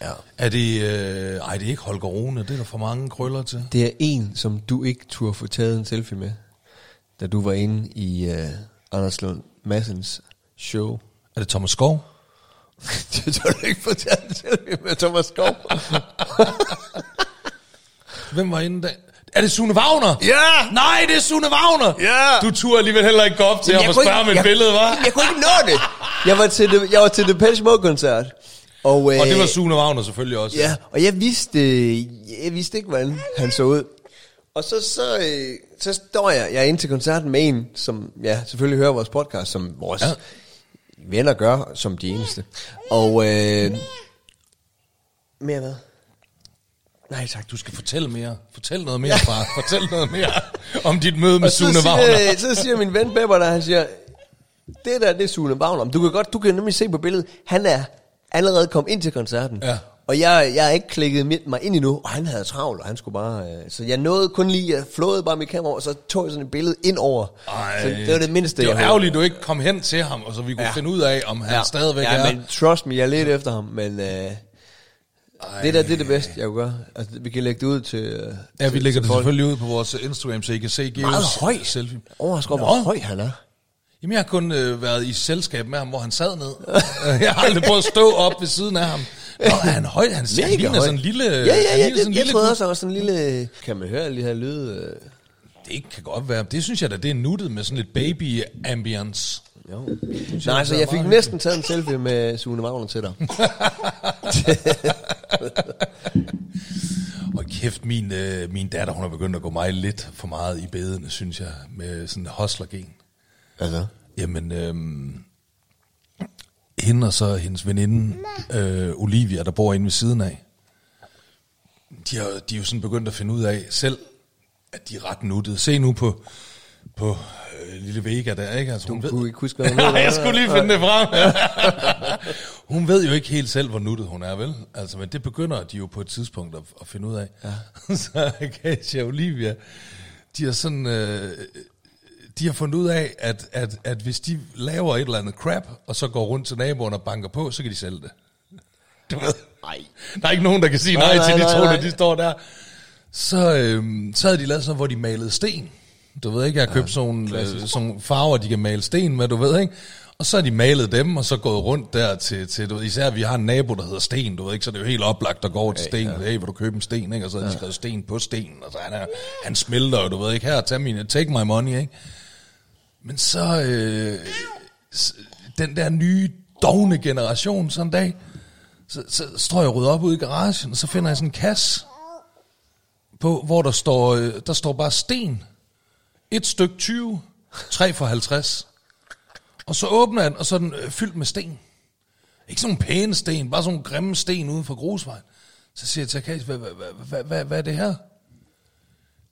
[SPEAKER 2] Ja.
[SPEAKER 1] Er det... Øh, ej, det er ikke Holger Rune. Det er der for mange krøller til.
[SPEAKER 2] Det er en, som du ikke turde få taget en selfie med, da du var inde i uh, Anders Lund Massens show.
[SPEAKER 1] Er det Thomas Skov?
[SPEAKER 2] det turde du ikke få taget en selfie med Thomas Skov.
[SPEAKER 1] Hvem var inde der? Er det Sune Wagner?
[SPEAKER 2] Ja!
[SPEAKER 1] Nej, det er Sune Wagner!
[SPEAKER 2] Ja!
[SPEAKER 1] Du turde alligevel heller ikke gå op til ham og spørge om et
[SPEAKER 2] jeg,
[SPEAKER 1] billede, var?
[SPEAKER 2] Jeg kunne ikke nå det. Jeg var til, det, jeg var til Depeche Mode-koncert. Og, øh,
[SPEAKER 1] Og det var Sune Wagner selvfølgelig også.
[SPEAKER 2] Ja, og jeg vidste, jeg vidste ikke, hvordan han så ud. Og så, så, øh, så står jeg, jeg er inde til koncerten med en, som ja, selvfølgelig hører vores podcast, som vores
[SPEAKER 1] Ja.
[SPEAKER 2] venner gør, som de eneste. Og, øh, mere hvad?
[SPEAKER 1] Nej tak, du skal fortælle mere. Fortæl noget mere, far. Fortæl noget mere om dit møde med
[SPEAKER 2] Og så
[SPEAKER 1] Sune Wagner.
[SPEAKER 2] siger, så siger min ven Bepper, der han siger, det der, det er Sune Wagner. Men Du kan godt, du kan nemlig se på billedet, han er allerede kommet ind til koncerten.
[SPEAKER 1] Ja.
[SPEAKER 2] Og jeg, jeg er ikke klikket mig ind endnu, og han havde travlt, og han skulle bare... Øh, så jeg nåede kun lige, jeg flåede bare mit kamera, og så tog jeg sådan et billede ind over.
[SPEAKER 1] Ej,
[SPEAKER 2] så det var det mindste,
[SPEAKER 1] Det var
[SPEAKER 2] jeg
[SPEAKER 1] ærgerligt, du ikke kom hen til ham, og så vi kunne ja.
[SPEAKER 2] Ja.
[SPEAKER 1] finde ud af, om han ja. stadigvæk
[SPEAKER 2] ja,
[SPEAKER 1] er...
[SPEAKER 2] men trust me, jeg ledte efter ham, men... Øh, det der, det er det bedste, jeg kunne gøre. Altså, vi kan lægge det ud til... Øh,
[SPEAKER 1] Ja, vi
[SPEAKER 2] til-
[SPEAKER 1] lægger
[SPEAKER 2] til
[SPEAKER 1] det
[SPEAKER 2] folk.
[SPEAKER 1] selvfølgelig ud på vores Instagram, så I kan se Geos selfie.
[SPEAKER 2] Overrasker over,
[SPEAKER 1] Nå.
[SPEAKER 2] hvor høj han er.
[SPEAKER 1] Jamen, jeg har kun øh, været i selskab med ham, hvor han sad ned. jeg har aldrig prøvet at stå op ved siden af ham. Nå, er han høj? Han, han ligner
[SPEAKER 2] høj.
[SPEAKER 1] sådan en lille...
[SPEAKER 2] Ja,
[SPEAKER 1] han
[SPEAKER 2] ja, ja, det,
[SPEAKER 1] sådan en
[SPEAKER 2] jeg
[SPEAKER 1] lille
[SPEAKER 2] troede også, der var sådan en lille... Kan man høre alle de her lyde? Øh?
[SPEAKER 1] Det kan godt være. Det synes jeg da, det er nuttet med sådan lidt baby ambience.
[SPEAKER 2] Jo.
[SPEAKER 1] Synes
[SPEAKER 2] Nej, så jeg fik næsten taget en selfie med Sune Wagner til dig.
[SPEAKER 1] Og kæft, min, øh, min datter, hun har begyndt at gå mig lidt for meget i bedene, synes jeg, med sådan en hostlergen.
[SPEAKER 2] Altså?
[SPEAKER 1] Jamen, øh, hende og så hendes veninde, øh, Olivia, der bor inde ved siden af, de har, de er jo sådan begyndt at finde ud af selv, at de er ret nuttede. Se nu på, på øh, lille Vega der, ikke? Altså, hun ved,
[SPEAKER 2] kunne ikke huske, hvad hun
[SPEAKER 1] Nej, jeg skulle lige finde det frem. hun ved jo ikke helt selv, hvor nuttet hun er, vel? Altså, men det begynder de jo på et tidspunkt at, at finde ud af. Ja. så Kasia og Olivia, de har sådan... Øh, de har fundet ud af, at, at, at hvis de laver et eller andet crap, og så går rundt til naboerne og banker på, så kan de sælge det. Du ved.
[SPEAKER 2] Nej.
[SPEAKER 1] Der er ikke nogen, der kan sige nej,
[SPEAKER 2] Nej,
[SPEAKER 1] nej til de
[SPEAKER 2] nej,
[SPEAKER 1] når de står der. Så, øhm, så havde de lavet sådan, hvor de malede sten. Du ved ikke, jeg har købt sådan, nogle, øh, sådan farver, de kan male sten med, du ved ikke. Og så har de malet dem, og så gået rundt der til, til du ved, især vi har en nabo, der hedder Sten, du ved ikke, så det er jo helt oplagt, der går over til Sten, ja. hey, vil du købe en sten, ikke? Og så har de skrevet sten på sten, og så han, er, han smelter jo, du ved ikke, her, tag mine, take my money, ikke? Men så, øh, den der nye, dogne generation sådan en dag, så, så står jeg rydder op ude i garagen, og så finder jeg sådan en kasse, på, hvor der står, øh, der står bare sten. Et stykke 20, tre for 50. Og så åbner jeg den, og så er den øh, fyldt med sten. Ikke sådan nogle pæne sten, bare sådan nogle grimme sten uden for grusvejen. Så siger jeg til Akash, hvad, hvad, hvad, hvad, hvad, hvad er det her?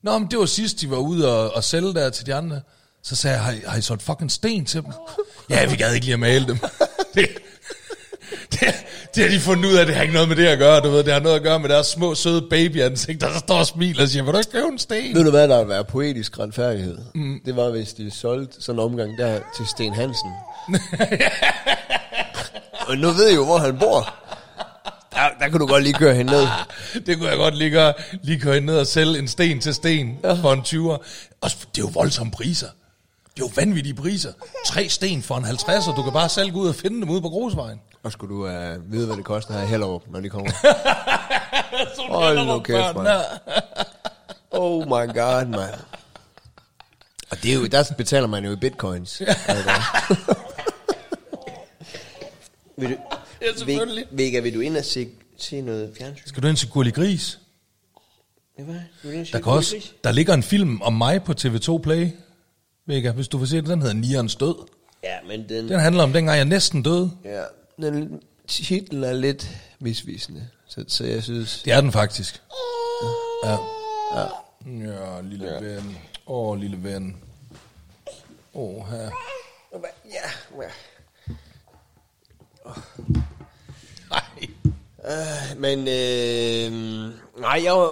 [SPEAKER 1] Nå, men det var sidst, de var ude og, og sælge der til de andre. Så sagde jeg, har I, har I solgt fucking sten til dem? ja, vi gad ikke lige at male dem. det, det, det har de fundet ud af, det har ikke noget med det at gøre, du ved. Det har noget at gøre med deres små, søde babyansigter, der står og smiler og siger, vil du ikke købe en sten?
[SPEAKER 2] Ved du hvad, der vil være poetisk retfærdighed? Mm. Det var, hvis de solgte sådan en omgang der til Sten Hansen. og nu ved I jo, hvor han bor. Der, der kan du godt lige køre hen ned.
[SPEAKER 1] Det kunne jeg godt lige gøre, lige køre ned og sælge en sten til sten ja. for en 20'er. Og det er jo voldsomme priser. Det er jo vanvittige priser. Tre sten for en 50'er. Du kan bare selv gå ud og finde dem ude på grusvejen.
[SPEAKER 2] Og skulle du uh, vide, hvad det koster her i Hellerup, når de kommer. Hold nu kæft,
[SPEAKER 1] der.
[SPEAKER 2] Oh my god, man. Og det er jo, der betaler man jo i bitcoins. vil du,
[SPEAKER 1] Ja, selvfølgelig.
[SPEAKER 2] Vega, vil du ind og se, se noget fjernsyn?
[SPEAKER 1] Skal du ind til Gulli Gris?
[SPEAKER 2] Ja, hvad? Vil du ind og se
[SPEAKER 1] Der, kan også, der ligger en film om mig på TV2 Play. Vega, hvis du vil se det. Den hedder Nierens død.
[SPEAKER 2] Ja, men den...
[SPEAKER 1] Den handler om dengang, jeg næsten døde.
[SPEAKER 2] Ja, den titlen er lidt misvisende, så, så jeg synes...
[SPEAKER 1] Det er den faktisk. Ja. Ja, ja lille ja. ven. Åh, oh, lille ven. Åh, oh, her.
[SPEAKER 2] Ja, ja.
[SPEAKER 1] Nej.
[SPEAKER 2] Uh, men, øh, nej, jeg var...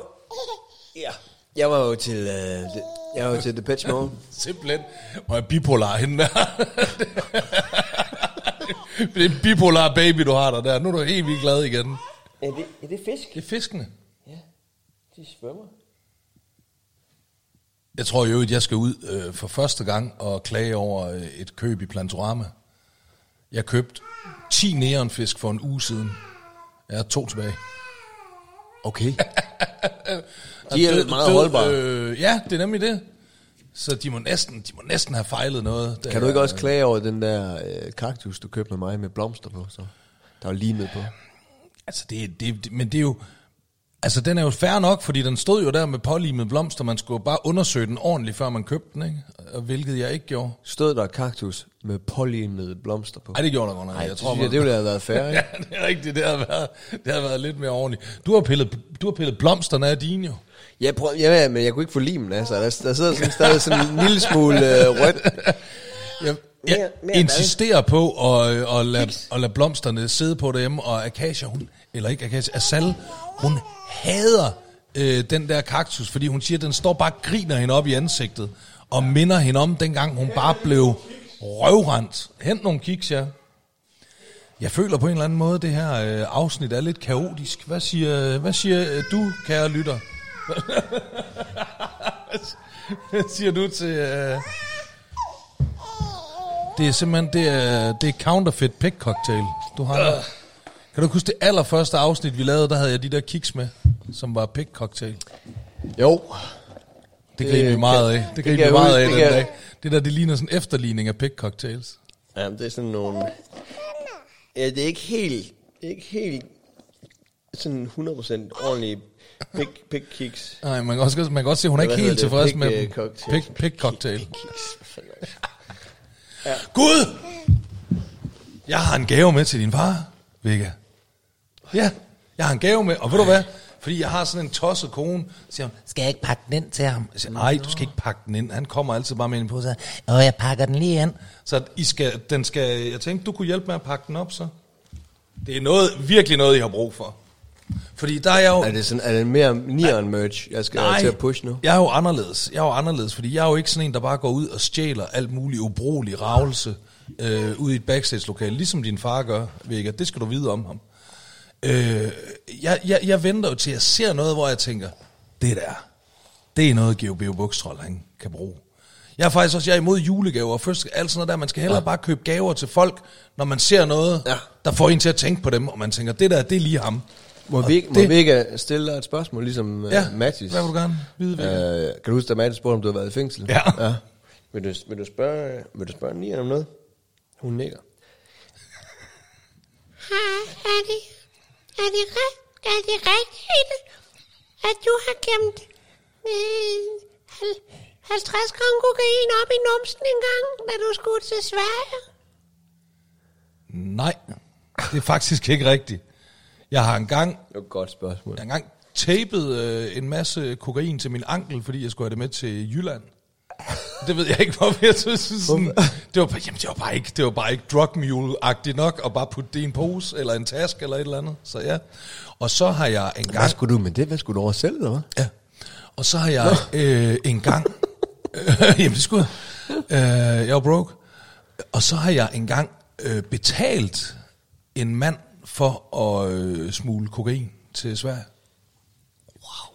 [SPEAKER 2] Ja, jeg var jo til, øh, jeg var jo til Pitch Mode.
[SPEAKER 1] Simpelthen. Og er bipolar hende der. det er en bipolar baby, du har der der. Nu er du helt vildt glad igen.
[SPEAKER 2] Er det, er det fisk?
[SPEAKER 1] Det er fiskene.
[SPEAKER 2] Ja, de svømmer.
[SPEAKER 1] Jeg tror jo, at jeg skal ud øh, for første gang og klage over øh, et køb i Plantorama. Jeg købte 10 neonfisk for en uge siden. Jeg har to tilbage.
[SPEAKER 2] Okay. de er død, meget holdbare.
[SPEAKER 1] Øh, ja, det er nemlig det. Så de må næsten, de må næsten have fejlet noget.
[SPEAKER 2] Kan du ikke også klage over den der øh, kaktus, du købte med mig med blomster på? Så? Der var limet på.
[SPEAKER 1] Altså, det, det, det, men det er jo... Altså, den er jo fair nok, fordi den stod jo der med pålimet blomster. Man skulle bare undersøge den ordentligt, før man købte den, ikke? Og hvilket jeg ikke gjorde.
[SPEAKER 2] Stod der kaktus med pålimet blomster på?
[SPEAKER 1] Nej, det gjorde der godt nok.
[SPEAKER 2] Jeg tror, det, det ville have været fair, ikke?
[SPEAKER 1] ja, det er rigtigt. Det har været, det har været lidt mere ordentligt. Du har pillet, du har pillet blomsterne af dine jo.
[SPEAKER 2] Ja, prøv, ja, men jeg kunne ikke få limen af, så der, der sidder sådan, stadig sådan en lille smule øh, rødt.
[SPEAKER 1] Jeg, jeg mere, mere insisterer på at, at, lade, at lade blomsterne sidde på dem, og Akasia, hun, eller ikke Akasia, Asal, hun hader øh, den der kaktus, fordi hun siger, at den står bare og griner hende op i ansigtet, og minder hende om, dengang hun bare blev røvrendt. Hent nogle kiks, ja. Jeg føler på en eller anden måde, det her øh, afsnit er lidt kaotisk. Hvad siger, hvad siger øh, du, kære lytter? hvad siger du til... Øh, det er simpelthen, det er, det er counterfeit pick cocktail, du har. Øh. Kan du huske det allerførste afsnit, vi lavede, der havde jeg de der kiks med, som var pick cocktail?
[SPEAKER 2] Jo.
[SPEAKER 1] Det griner vi meget af. Det griner vi meget af den dag. Det der, det ligner sådan en efterligning af pick cocktails.
[SPEAKER 2] Ja, det er sådan nogle... Ja, det er ikke helt... Det er ikke helt sådan 100% ordentligt Pick, pick kicks.
[SPEAKER 1] Nej, man kan også, man kan også se, at hun er ikke helt tilfreds med dem. Pick, pick cocktail. ja. Gud! Jeg har en gave med til din far, Vega. Ja, jeg har en gave med, og ved du hvad? Fordi jeg har sådan en tosset kone, så siger hun, skal jeg ikke pakke den ind til ham? Jeg siger, nej, du skal ikke pakke den ind. Han kommer altid bare med en på, så og jeg pakker den lige ind. Så I skal, den skal, jeg tænkte, du kunne hjælpe med at pakke den op, så. Det er noget, virkelig noget, I har brug for. Fordi der er jeg jo...
[SPEAKER 2] Er det, sådan, er det mere neon merch, jeg skal nej, til at push nu?
[SPEAKER 1] jeg er jo anderledes. Jeg er jo anderledes, fordi jeg er jo ikke sådan en, der bare går ud og stjæler alt muligt ubrugelig ravelse øh, ud i et backstage-lokale, ligesom din far gør, Vega. Det skal du vide om ham. Øh, jeg, jeg, jeg venter jo til, at jeg ser noget, hvor jeg tænker, det der, det er noget, GeoBeo Bukstrol, han kan bruge. Jeg er faktisk også jeg er imod julegaver, og først alt sådan noget der, man skal hellere ja. bare købe gaver til folk, når man ser noget, ja. der får en til at tænke på dem, og man tænker, det der, det er lige ham.
[SPEAKER 2] Må vi, det, må vi ikke stille dig et spørgsmål, ligesom uh, ja, Mathis?
[SPEAKER 1] hvad vil du gerne vide?
[SPEAKER 2] Uh, kan du huske, at Mathis spurgte, om du har været i fængsel?
[SPEAKER 1] Ja. ja.
[SPEAKER 2] Vil, du, vil, du spørge, vil du spørge Nia om noget? Hun nikker.
[SPEAKER 4] Er det, er det, er det rigtigt, at du har gemt øh, 50 gram kokain op i numsen en gang, da du skulle til Sverige?
[SPEAKER 1] Nej, det er faktisk ikke rigtigt. Jeg har engang...
[SPEAKER 2] Det var et godt spørgsmål.
[SPEAKER 1] Jeg har engang tapet øh, en masse kokain til min ankel, fordi jeg skulle have det med til Jylland. Det ved jeg ikke, hvorfor jeg synes sådan, det var, jamen, det var bare ikke, det var bare ikke drug mule-agtigt nok, at bare putte det i en pose, eller en taske, eller et eller andet. Så ja. Og så har jeg en gang...
[SPEAKER 2] Hvad skulle du med det? Hvad skulle du over selv, eller hvad?
[SPEAKER 1] Ja. Og så har jeg øh, en gang... Øh, jamen, det skulle jeg. Øh, jeg var broke. Og så har jeg engang øh, betalt en mand for at øh, smule kokain til Sverige.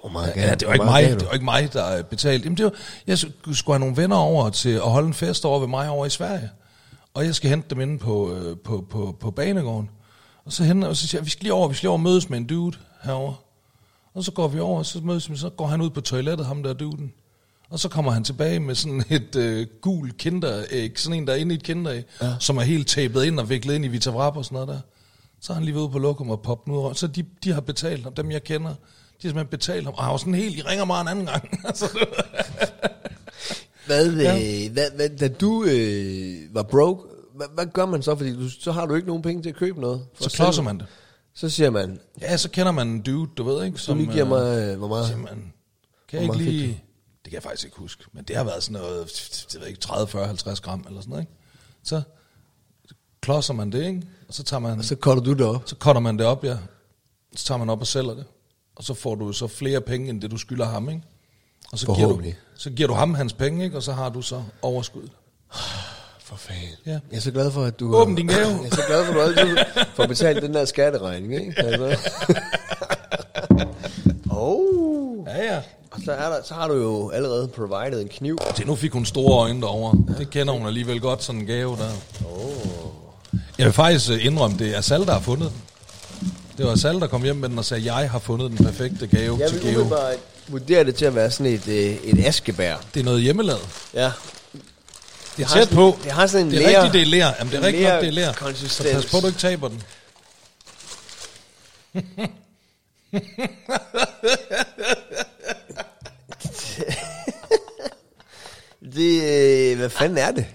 [SPEAKER 2] Wow, hvor meget
[SPEAKER 1] ja, det var ikke mig, det var ikke mig, der betalte. Jamen, det var, jeg skulle have nogle venner over til at holde en fest over ved mig over i Sverige. Og jeg skal hente dem inde på, øh, på, på, på banegården. Og så, henter, og så siger jeg, vi skal lige over, vi skal lige over og mødes med en dude herover. Og så går vi over, og så mødes vi, så går han ud på toilettet, ham der duden. Og så kommer han tilbage med sådan et øh, gul kinderæg, sådan en, der er inde i et kinderæg, ja. som er helt tapet ind og viklet ind i Vitavrap og sådan noget der. Så har han lige ude på lokum og poppet ud. Så de, de har betalt ham, dem jeg kender. De har simpelthen betalt ham. Og han var sådan helt, I ringer mig en anden gang.
[SPEAKER 2] Hvad,
[SPEAKER 1] Ja.
[SPEAKER 2] øh, hvad, hvad, da du øh, var broke, hvad, hvad gør man så? Fordi du, så har du ikke nogen penge til at købe noget. for
[SPEAKER 1] Så klodser man det.
[SPEAKER 2] Så siger man,
[SPEAKER 1] Ja, så kender man en dude, du ved ikke,
[SPEAKER 2] du
[SPEAKER 1] som...
[SPEAKER 2] lige giver
[SPEAKER 1] øh,
[SPEAKER 2] mig, øh, hvor meget?
[SPEAKER 1] siger man, kan jeg ikke
[SPEAKER 2] meget fik
[SPEAKER 1] lige... Det kan jeg faktisk ikke huske, men det har været sådan noget, det ved jeg ikke, 30, 40, 50 gram eller sådan noget, ikke? Så klodser man det, ikke? Og så tager man,
[SPEAKER 2] Og så kolder du det op.
[SPEAKER 1] så cutter man det op, ja. Så tager man op og sælger det. Og så får du så flere penge, end det du skylder ham, ikke? Og så giver, du, så giver du ham hans penge, ikke? Og så har du så overskud.
[SPEAKER 2] For fanden.
[SPEAKER 1] Ja.
[SPEAKER 2] Jeg er så glad for, at du...
[SPEAKER 1] Åbn din gave.
[SPEAKER 2] Jeg er så glad for, at du altid får betalt den der skatteregning, ikke? Altså. oh.
[SPEAKER 1] Ja, ja.
[SPEAKER 2] Og så, er der, så har du jo allerede provided en kniv.
[SPEAKER 1] Se, nu fik hun store øjne derovre. Det kender hun alligevel godt, sådan en gave der. Jeg vil faktisk øh, indrømme, det er Asal, der har fundet den. Det var Asal, der kom hjem med den og sagde, jeg har fundet den perfekte gave
[SPEAKER 2] Jeg
[SPEAKER 1] til gave.
[SPEAKER 2] umiddelbart vurdere det til at være sådan et, øh, et askebær.
[SPEAKER 1] Det er noget hjemmelavet.
[SPEAKER 2] Ja.
[SPEAKER 1] Det
[SPEAKER 2] har
[SPEAKER 1] tæt
[SPEAKER 2] sådan-
[SPEAKER 1] på.
[SPEAKER 2] det har sådan en
[SPEAKER 1] det er
[SPEAKER 2] ler-
[SPEAKER 1] rigtigt, det er lær. Jamen, det er rigtigt nok, det er lær. Så
[SPEAKER 2] lerkonsistens.
[SPEAKER 1] pas på, du ikke taber den.
[SPEAKER 2] Det, øh, hvad fanden er det?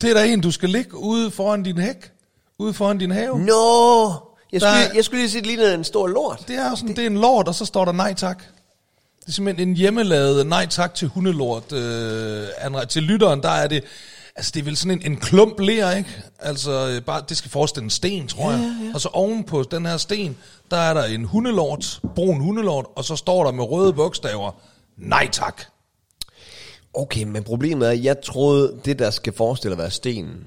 [SPEAKER 1] Det er der en, du skal ligge ude foran din hæk. Ude foran din have.
[SPEAKER 2] Nå! Jeg skulle,
[SPEAKER 1] Der-
[SPEAKER 2] jeg skulle lige sige, det lignede en stor lort.
[SPEAKER 1] Det er sådan, det er en lort, og så står der nej tak. Det er simpelthen en hjemmelavet nej tak til hundelort. Øh, til lytteren, der er det, altså det er vel sådan en, en klump ler, ikke? Altså øh, bare, det skal forestille en sten, tror jeg. Ja, ja. Og så ovenpå den her sten, der er der en hundelort, brun hundelort, og så står der med røde bogstaver, nej tak.
[SPEAKER 2] Okay, men problemet er, at jeg troede, det der skal forestille at være stenen.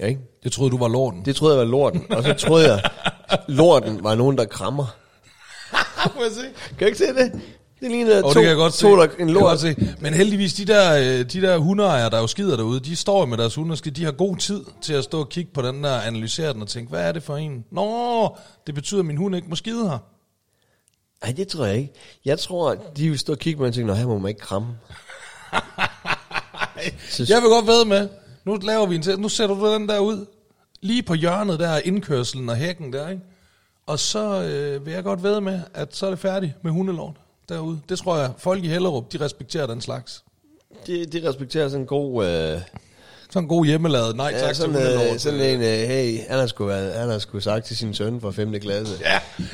[SPEAKER 2] Ja, ikke?
[SPEAKER 1] Det troede du var lorten.
[SPEAKER 2] Det troede jeg var lorten. Og så troede jeg, lorten var nogen, der krammer.
[SPEAKER 1] Må jeg se?
[SPEAKER 2] Kan du ikke se det? Det ligner
[SPEAKER 1] Og
[SPEAKER 2] to,
[SPEAKER 1] det kan jeg godt
[SPEAKER 2] to der, en
[SPEAKER 1] jeg
[SPEAKER 2] lort.
[SPEAKER 1] se. Men heldigvis, de der, øh, de der hundeejere, der jo skider derude, de står med deres hunde, og skal- de har god tid til at stå og kigge på den der, analysere den og tænke, hvad er det for en? Nå, det betyder, at min hund ikke må skide her.
[SPEAKER 2] Nej, det tror jeg ikke. Jeg tror, at de vil stå og kigge på mig og tænke, nå, her må man ikke kramme.
[SPEAKER 1] Jeg vil godt ved med, nu laver vi en test, nu sætter du den der ud, lige på hjørnet der, indkørselen og hækken der, ikke? Og så øh, vil jeg godt ved med, at så er det færdigt med hundelort derude. Det tror jeg, folk i Hellerup, de respekterer den slags.
[SPEAKER 2] De, de respekterer sådan en god... Øh,
[SPEAKER 1] sådan en god hjemmelavet, nej tak
[SPEAKER 2] ja,
[SPEAKER 1] til
[SPEAKER 2] sådan,
[SPEAKER 1] hundelort.
[SPEAKER 2] øh, sådan en, øh, hey, han har, sgu, han har sgu sagt til sin søn fra 5. klasse.
[SPEAKER 1] Ja,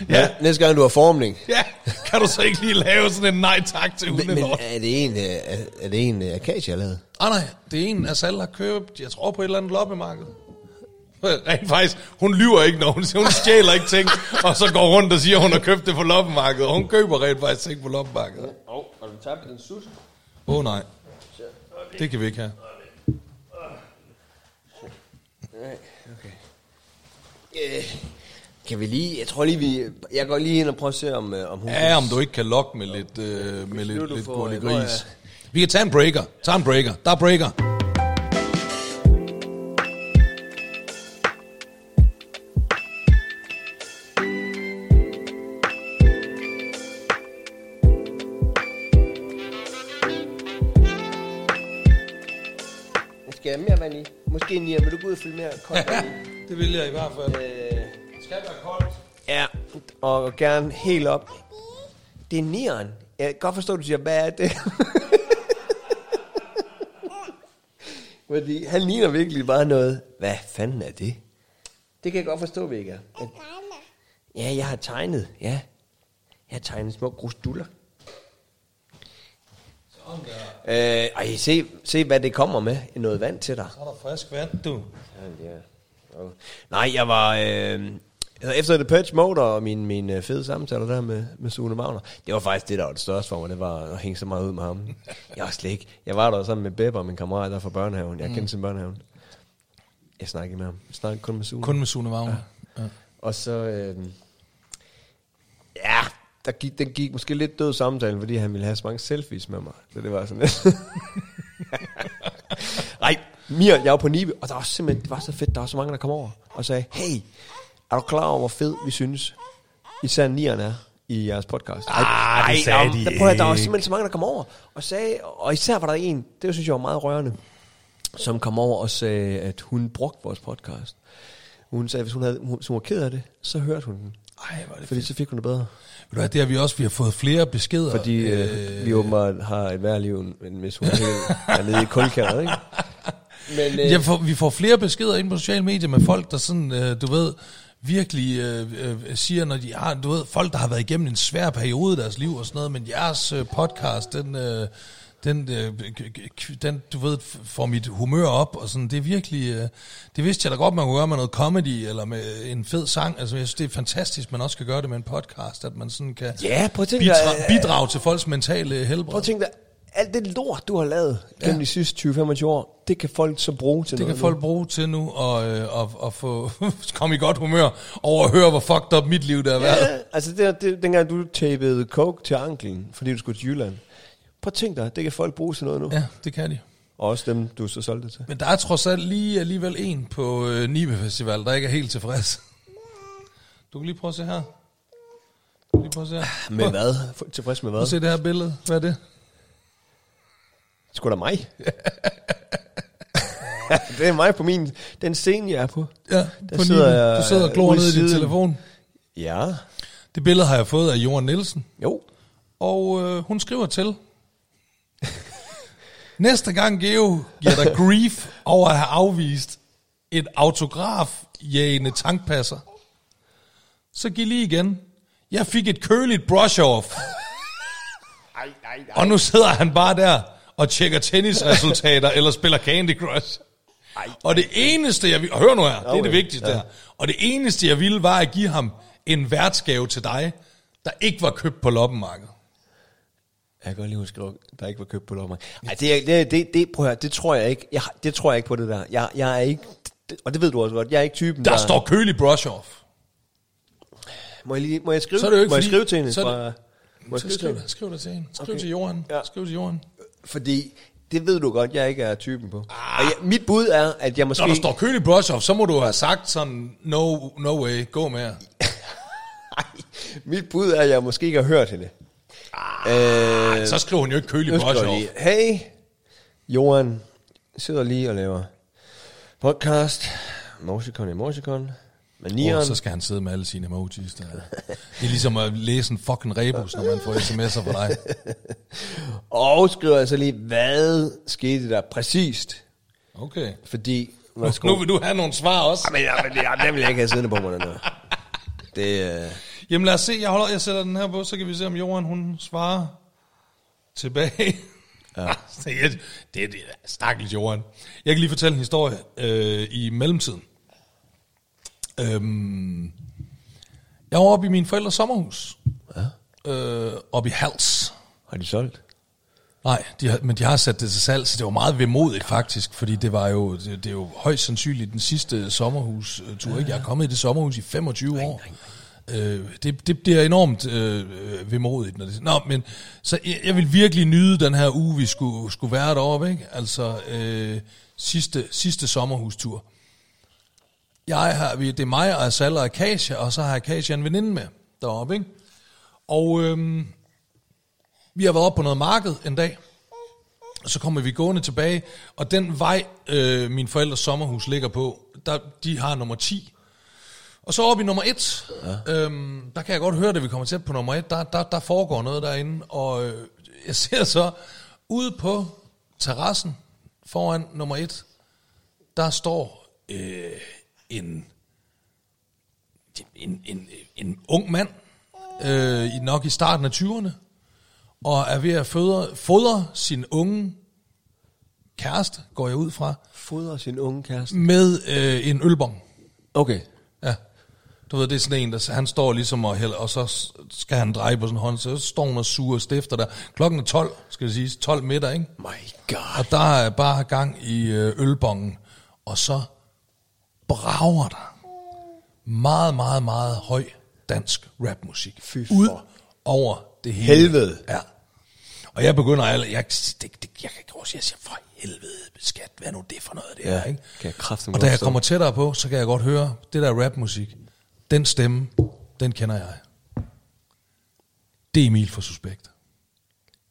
[SPEAKER 2] Ja.
[SPEAKER 1] ja,
[SPEAKER 2] Næste gang du har formning.
[SPEAKER 1] ja. Kan du så ikke lige lave sådan en nej tak til
[SPEAKER 2] Men, men
[SPEAKER 1] hundelort?
[SPEAKER 2] er det en, øh, er, er det en øh, akacia lavet?
[SPEAKER 1] Ah, nej, det er en, Asal har købt, jeg tror på et eller andet loppemarked. Rent faktisk, hun lyver ikke, når hun siger, hun stjæler ikke ting, og så går rundt og siger, at hun har købt det på loppemarkedet. Og hun køber rent faktisk ting på loppemarkedet.
[SPEAKER 2] Åh, oh, har du tabt den sus?
[SPEAKER 1] Åh oh, nej, det kan vi ikke have.
[SPEAKER 2] Nej, okay. Øh, kan vi lige, jeg tror lige vi, jeg går lige ind og prøver at se om, øh, om hun
[SPEAKER 1] Ja, om du ikke kan lokke med lidt, øh, med lidt, lidt
[SPEAKER 2] er-
[SPEAKER 1] gris. Vi kan tage en breaker. Tag en breaker. Der er breaker.
[SPEAKER 2] Måske en Vil du gå ud og fylde mere koldt vand i?
[SPEAKER 1] Det vil jeg i hvert fald.
[SPEAKER 2] Øh,
[SPEAKER 1] Det skal være koldt.
[SPEAKER 2] ja, og gerne helt op. Det er nieren. Jeg kan godt forstå, at du siger, hvad er det? Fordi han ligner virkelig bare noget. Hvad fanden er det? Det kan jeg godt forstå, Vega. At, ja, jeg har tegnet. Ja, jeg har tegnet små grusduller. Øh, ej, se, se, hvad det kommer med. Noget vand til dig.
[SPEAKER 1] Så er der frisk vand, du.
[SPEAKER 2] Ja, ja. Og- Nej, jeg var... Øh, efter The Patch Mode og min, min øh, fede samtaler der med, med Sune Magner, det var faktisk det, der var det største for mig, det var at hænge så meget ud med ham. Jeg var slet ikke... Jeg var der sammen med Bebber, min kammerat der fra børnehaven. Jeg kendte sin børnehaven. Jeg snakkede med ham. Jeg snakkede kun med Sune.
[SPEAKER 1] Kun med Sune Wagner. Ja.
[SPEAKER 2] Og så... Øh, ja, der gik, den gik måske lidt død samtalen, fordi han ville have så mange selfies med mig. Så det var sådan lidt... Nej, Mir, jeg var på Nibe, og der var simpelthen, det var så fedt, der var så mange, der kom over og sagde, hey, er du klar over, hvor fed vi synes, især nieren er i jeres podcast?
[SPEAKER 1] Ah, det
[SPEAKER 2] Ej,
[SPEAKER 1] sagde
[SPEAKER 2] der,
[SPEAKER 1] de
[SPEAKER 2] der, prøv at, der var simpelthen så mange, der kom over og sagde, og især var der en, det synes jeg var meget rørende, som kom over og sagde, at hun brugte vores podcast. Hun sagde, at hvis hun, havde, hun, hvis hun var ked af det, så hørte hun den.
[SPEAKER 1] Ej, hvor er det
[SPEAKER 2] Fordi så fik hun det bedre.
[SPEAKER 1] Ved du hvad, det har vi også, vi har fået flere beskeder.
[SPEAKER 2] Fordi øh, vi åbenbart har et værre liv, end hvis hun er dernede i kulkæret, ikke? Men, øh,
[SPEAKER 1] Ja, for, vi får flere beskeder ind på sociale medier med folk, der sådan, øh, du ved, virkelig øh, øh, siger, når de har, du ved, folk, der har været igennem en svær periode i deres liv og sådan noget, men jeres øh, podcast, den, øh, den, øh, den, du ved, får mit humør op, og sådan, det er virkelig, øh, det vidste jeg da godt, man kunne gøre med noget comedy, eller med en fed sang, altså jeg synes, det er fantastisk, man også kan gøre det med en podcast, at man sådan kan
[SPEAKER 2] ja, prøv at tænke
[SPEAKER 1] bidra-
[SPEAKER 2] dig,
[SPEAKER 1] bidrage til folks mentale helbred.
[SPEAKER 2] prøv at tænke dig, alt det lort, du har lavet gennem
[SPEAKER 1] Ja.
[SPEAKER 2] de sidste 20-25 år, det kan folk så bruge til
[SPEAKER 1] Det
[SPEAKER 2] noget
[SPEAKER 1] kan folk bruge til nu, og, øh, og, og få komme i godt humør over at høre, hvor fucked up mit liv der har været.
[SPEAKER 2] Ja, altså det, det, dengang du tapede coke til anklen, fordi du skulle til Jylland. Prøv at tænke dig, det kan folk bruge til noget nu. Ja.
[SPEAKER 1] Det kan de.
[SPEAKER 2] Og også dem, du så solgte til.
[SPEAKER 1] Men der er trods alt lige alligevel en på øh, Nibe Festival, der ikke er helt tilfreds. Du kan lige prøve at se her. Du kan lige prøve at se her.
[SPEAKER 2] Med hvad? Tilfreds med
[SPEAKER 1] Prøv
[SPEAKER 2] hvad?
[SPEAKER 1] at se det her billede. Hvad er det?
[SPEAKER 2] Sgu da mig. det er mig på min, den scene, jeg er på.
[SPEAKER 1] Ja,
[SPEAKER 2] Der
[SPEAKER 1] på
[SPEAKER 2] sidder
[SPEAKER 1] Nibe.
[SPEAKER 2] jeg
[SPEAKER 1] Du sidder og glor ned i din telefon.
[SPEAKER 2] Ja,
[SPEAKER 1] Det billede har jeg fået af Johan Nielsen.
[SPEAKER 2] jo.
[SPEAKER 1] Og øh, hun skriver til. Næste gang Geo giver dig grief over at have afvist et autografjægende tankpasser, så giv lige igen. Jeg fik et køligt brush-off.
[SPEAKER 2] Ej, ej, ej.
[SPEAKER 1] Og nu sidder han bare der og tjekker tennisresultater eller spiller Candy Crush. Og det eneste, jeg ville... Hør nu her, det er det vigtigste
[SPEAKER 2] ja.
[SPEAKER 1] her. Og det eneste, jeg ville, var at give ham en værtsgave til dig, der ikke var købt på loppenmarkedet.
[SPEAKER 2] Jeg kan godt lige huske, der ikke var købt på lommer. Nej, det, det, det, det, prøv at høre, det tror jeg ikke. Jeg, det tror jeg ikke på det der. Jeg, jeg er ikke, det, og det ved du også godt, jeg er ikke typen,
[SPEAKER 1] Der står kølig brush-off.
[SPEAKER 2] Må jeg, lige, må jeg skrive,
[SPEAKER 1] Så er det jo ikke
[SPEAKER 2] må jeg
[SPEAKER 1] fordi-
[SPEAKER 2] skrive til hende?
[SPEAKER 1] så er
[SPEAKER 2] Fra,
[SPEAKER 1] det-
[SPEAKER 2] må jeg skrive til
[SPEAKER 1] skriv det, skriv det til hende. Skriv
[SPEAKER 2] Okay.
[SPEAKER 1] til Johan.
[SPEAKER 2] Ja.
[SPEAKER 1] Skriv til Johan.
[SPEAKER 2] Fordi det ved du godt, jeg ikke er typen på. Ah. Og jeg, mit bud er, at jeg måske...
[SPEAKER 1] Når der står kølig brush-off, så må du have sagt sådan, no, no way, gå med.
[SPEAKER 2] Ej, mit bud er, at jeg måske ikke har hørt hende. Ah, øh,
[SPEAKER 1] Så skriver hun jo ikke kølig
[SPEAKER 2] lige, hey, Johan, sidder lige og laver podcast, Morsikon i Morsikon, med Nieren.
[SPEAKER 1] Oh, så skal han sidde med alle sine emojis. Der. Det er ligesom at læse en fucking rebus, når man får sms'er fra dig.
[SPEAKER 2] Og skriver jeg så lige, hvad skete der præcist?
[SPEAKER 1] Okay.
[SPEAKER 2] Fordi...
[SPEAKER 1] Nu, nu vil du have nogle svar også.
[SPEAKER 2] Men, ja, men ja, den vil jeg ikke have siddende på mig, den. Det, øh,
[SPEAKER 1] Jamen lad os se, jeg, holder, jeg sætter den her på, så kan vi se, om Johan hun svarer tilbage. Ja. det, er, det, er, det er stakkels Johan. Jeg kan lige fortælle en historie øh, i mellemtiden. Øhm, jeg var oppe i min forældres sommerhus. Ja. Øh, oppe i Hals.
[SPEAKER 2] har de solgt?
[SPEAKER 1] Nej, de har, men de har sat det til salg, så det var meget vemodigt faktisk, fordi det var jo, det, det er jo højst sandsynligt den sidste sommerhus-tur. Ikke? Jeg er kommet i det sommerhus i 25 år. Øh, det, det bliver enormt øh, øh, vemodigt. Når det, nå, men så jeg, jeg vil virkelig nyde den her uge, vi skulle, skulle være deroppe. Ikke? Altså øh, sidste, sidste sommerhustur. Jeg har, vi- det er mig og Asal og Akasia, og så har Akasia en veninde med deroppe. Ikke? Og øh, vi har været oppe på noget marked en dag, og så kommer vi gående tilbage, og den vej, øh, min forældres sommerhus ligger på, der, de har nummer 10. Og så oppe i nummer 1, ja. øhm, der kan jeg godt høre, da vi kommer tæt på nummer 1, der, der, der foregår noget derinde, og øh, jeg ser så ude på terrassen foran nummer 1, der står øh, en, en, en, en ung mand, øh, nok i starten af 20'erne, og er ved at fodre, fodre sin unge kæreste, går jeg ud fra,
[SPEAKER 2] Fodrer sin unge kæreste.
[SPEAKER 1] med øh, en ølbong.
[SPEAKER 2] Okay.
[SPEAKER 1] Ja. Du ved, det er sådan en, der han står ligesom og hælder, og så skal han dreje på sådan en hånd, så står hun og suger stifter der. Klokken er 12, skal det siges, 12 middag, ikke?
[SPEAKER 2] My God.
[SPEAKER 1] Og der er bare gang i øh, ølbongen, og så brager der meget, meget, meget høj dansk rapmusik.
[SPEAKER 2] Fy
[SPEAKER 1] Ud
[SPEAKER 2] for
[SPEAKER 1] over det hele.
[SPEAKER 2] Helvede.
[SPEAKER 1] Ja. Og jeg begynder alle, jeg, det, det, jeg kan ikke også, jeg siger, for helvede, skat, hvad er nu det for noget, det
[SPEAKER 2] Ja,
[SPEAKER 1] her, ikke?
[SPEAKER 2] kan jeg
[SPEAKER 1] Og da jeg kommer tættere på, så kan jeg godt høre, det der rapmusik, den stemme, den kender jeg. Det er Emil for Suspekt.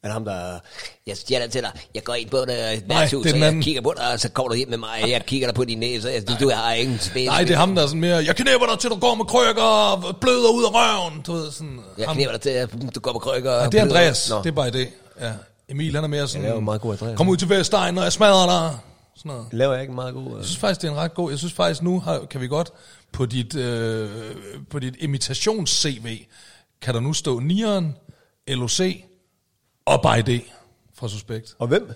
[SPEAKER 2] Er det ham, der...
[SPEAKER 5] Jeg stjæler til dig. Jeg går ind på det
[SPEAKER 1] Nej,
[SPEAKER 5] værtshus, og jeg kigger på dig, og så kommer du hjem med mig, jeg kigger dig på din næse, og du, du har ingen spæs.
[SPEAKER 1] Nej, det er ham, der er sådan mere, jeg knæpper dig til, du går med krykker og bløder ud af røven. Du ved, sådan,
[SPEAKER 5] Jeg
[SPEAKER 1] ham.
[SPEAKER 5] knæver dig til, du går på krykker.
[SPEAKER 1] Ja,
[SPEAKER 5] og
[SPEAKER 1] det er. Andreas,
[SPEAKER 2] Nå.
[SPEAKER 1] det er bare det. Ja. Emil, han er mere sådan,
[SPEAKER 2] Ja, det er jo meget god Andreas.
[SPEAKER 1] kom ud til Vestegn, og jeg smadrer dig. Sådan noget.
[SPEAKER 2] Laver jeg ikke meget god...
[SPEAKER 1] Jeg
[SPEAKER 2] Uh...
[SPEAKER 1] synes faktisk, det er en ret god. Jeg synes faktisk, nu har, kan vi godt på dit, øh, på dit imitations-CV, kan der nu stå Nieren, LOC og By D fra Suspekt.
[SPEAKER 2] Og hvem?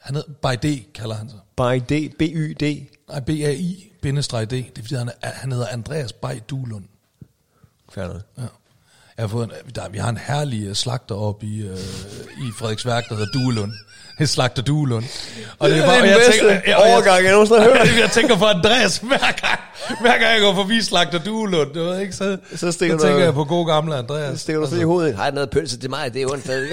[SPEAKER 1] Han hedder By D, kalder han sig.
[SPEAKER 2] By D, B-Y-D.
[SPEAKER 1] Nej, B-A-I, bindestreg D. Det er fordi, han, er, han hedder Andreas By Duelund.
[SPEAKER 2] Færdig.
[SPEAKER 1] Ja. Jeg har fået en, der, vi har en herlig øh, slagter op i, øh, i Frederiksværk, der hedder Duelund. Er slagter Duelund. Og
[SPEAKER 2] Det er
[SPEAKER 1] bare-
[SPEAKER 2] den
[SPEAKER 1] jeg tænker- jeg-
[SPEAKER 2] overgang, jeg nogensinde har hørt.
[SPEAKER 1] jeg tænker på Andreas hver gang, hver gang jeg går forbi slagter Duelund, du ved ikke, så,
[SPEAKER 2] Så
[SPEAKER 1] så
[SPEAKER 2] du-
[SPEAKER 1] tænker jeg på god gamle Andreas.
[SPEAKER 2] Så stikker du så i hovedet.
[SPEAKER 5] Har jeg noget pølse til mig? Det er onsdag.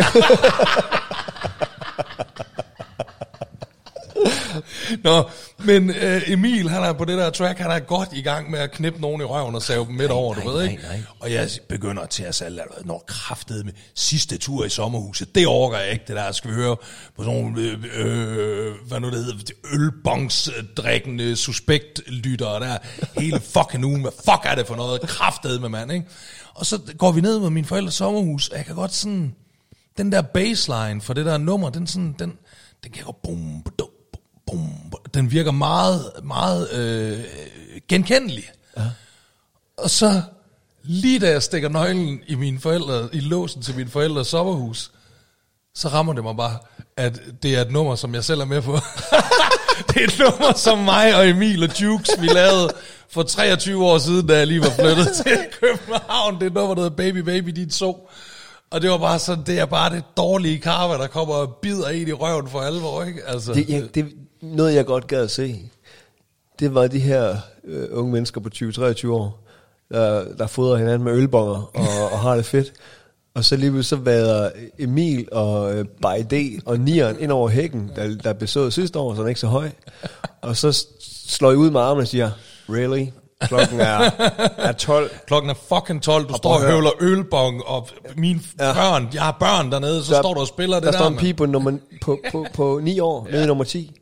[SPEAKER 1] Nå, men øh, Emil, han er på det der track, han er godt i gang med at knippe nogen i røven og save dem midt over, du
[SPEAKER 5] nej,
[SPEAKER 1] ved
[SPEAKER 5] nej,
[SPEAKER 1] ikke?
[SPEAKER 5] nej.
[SPEAKER 1] Og jeg begynder til at sige, når kraftet med sidste tur i sommerhuset, det overgår jeg ikke, det der, skal vi høre på sådan nogle, øh, øh, hvad nu det hedder, ølbongsdrikkende suspektlyttere der, hele fucking ugen, hvad fuck er det for noget, kraftet med mand, ikke? Og så går vi ned med min forældres sommerhus, og jeg kan godt sådan, den der baseline for det der nummer, den sådan, den, den kan gå bum, bum, bum, bum, den virker meget, meget øh, genkendelig. Ja. Og så, lige da jeg stikker nøglen i mine forældre, i låsen til mine forældres sommerhus, så rammer det mig bare, at det er et nummer, som jeg selv er med på. det er et nummer, som mig og Emil og Jukes, vi lavede for 23 år siden, da jeg lige var flyttet til København. Det er et nummer, der hedder Baby Baby Dit Så. Og det var bare sådan, det er bare det dårlige karma, der kommer og bider en i røven for alvor, ikke? Altså,
[SPEAKER 2] Det, ja, det noget, jeg godt gad at se. Det var de her øh, unge mennesker på 20-23 år, der, der fodrer hinanden med ølbonger og, og har det fedt. Og så lige så vader Emil og øh, Bajde og Nieren ind over hækken, der, der sået sidste år, så den er ikke så høj. Og så slår I ud med armene og siger, really? Klokken er, er 12.
[SPEAKER 1] Klokken er fucking 12, du
[SPEAKER 2] Og
[SPEAKER 1] står og høvler ølbong, og mine
[SPEAKER 2] Ja.
[SPEAKER 1] ja. børn, jeg har børn dernede, så der, står du og spiller det
[SPEAKER 2] der
[SPEAKER 1] der.
[SPEAKER 2] står en pige på, nummer, på, på, på 9 år, nede i nummer 10.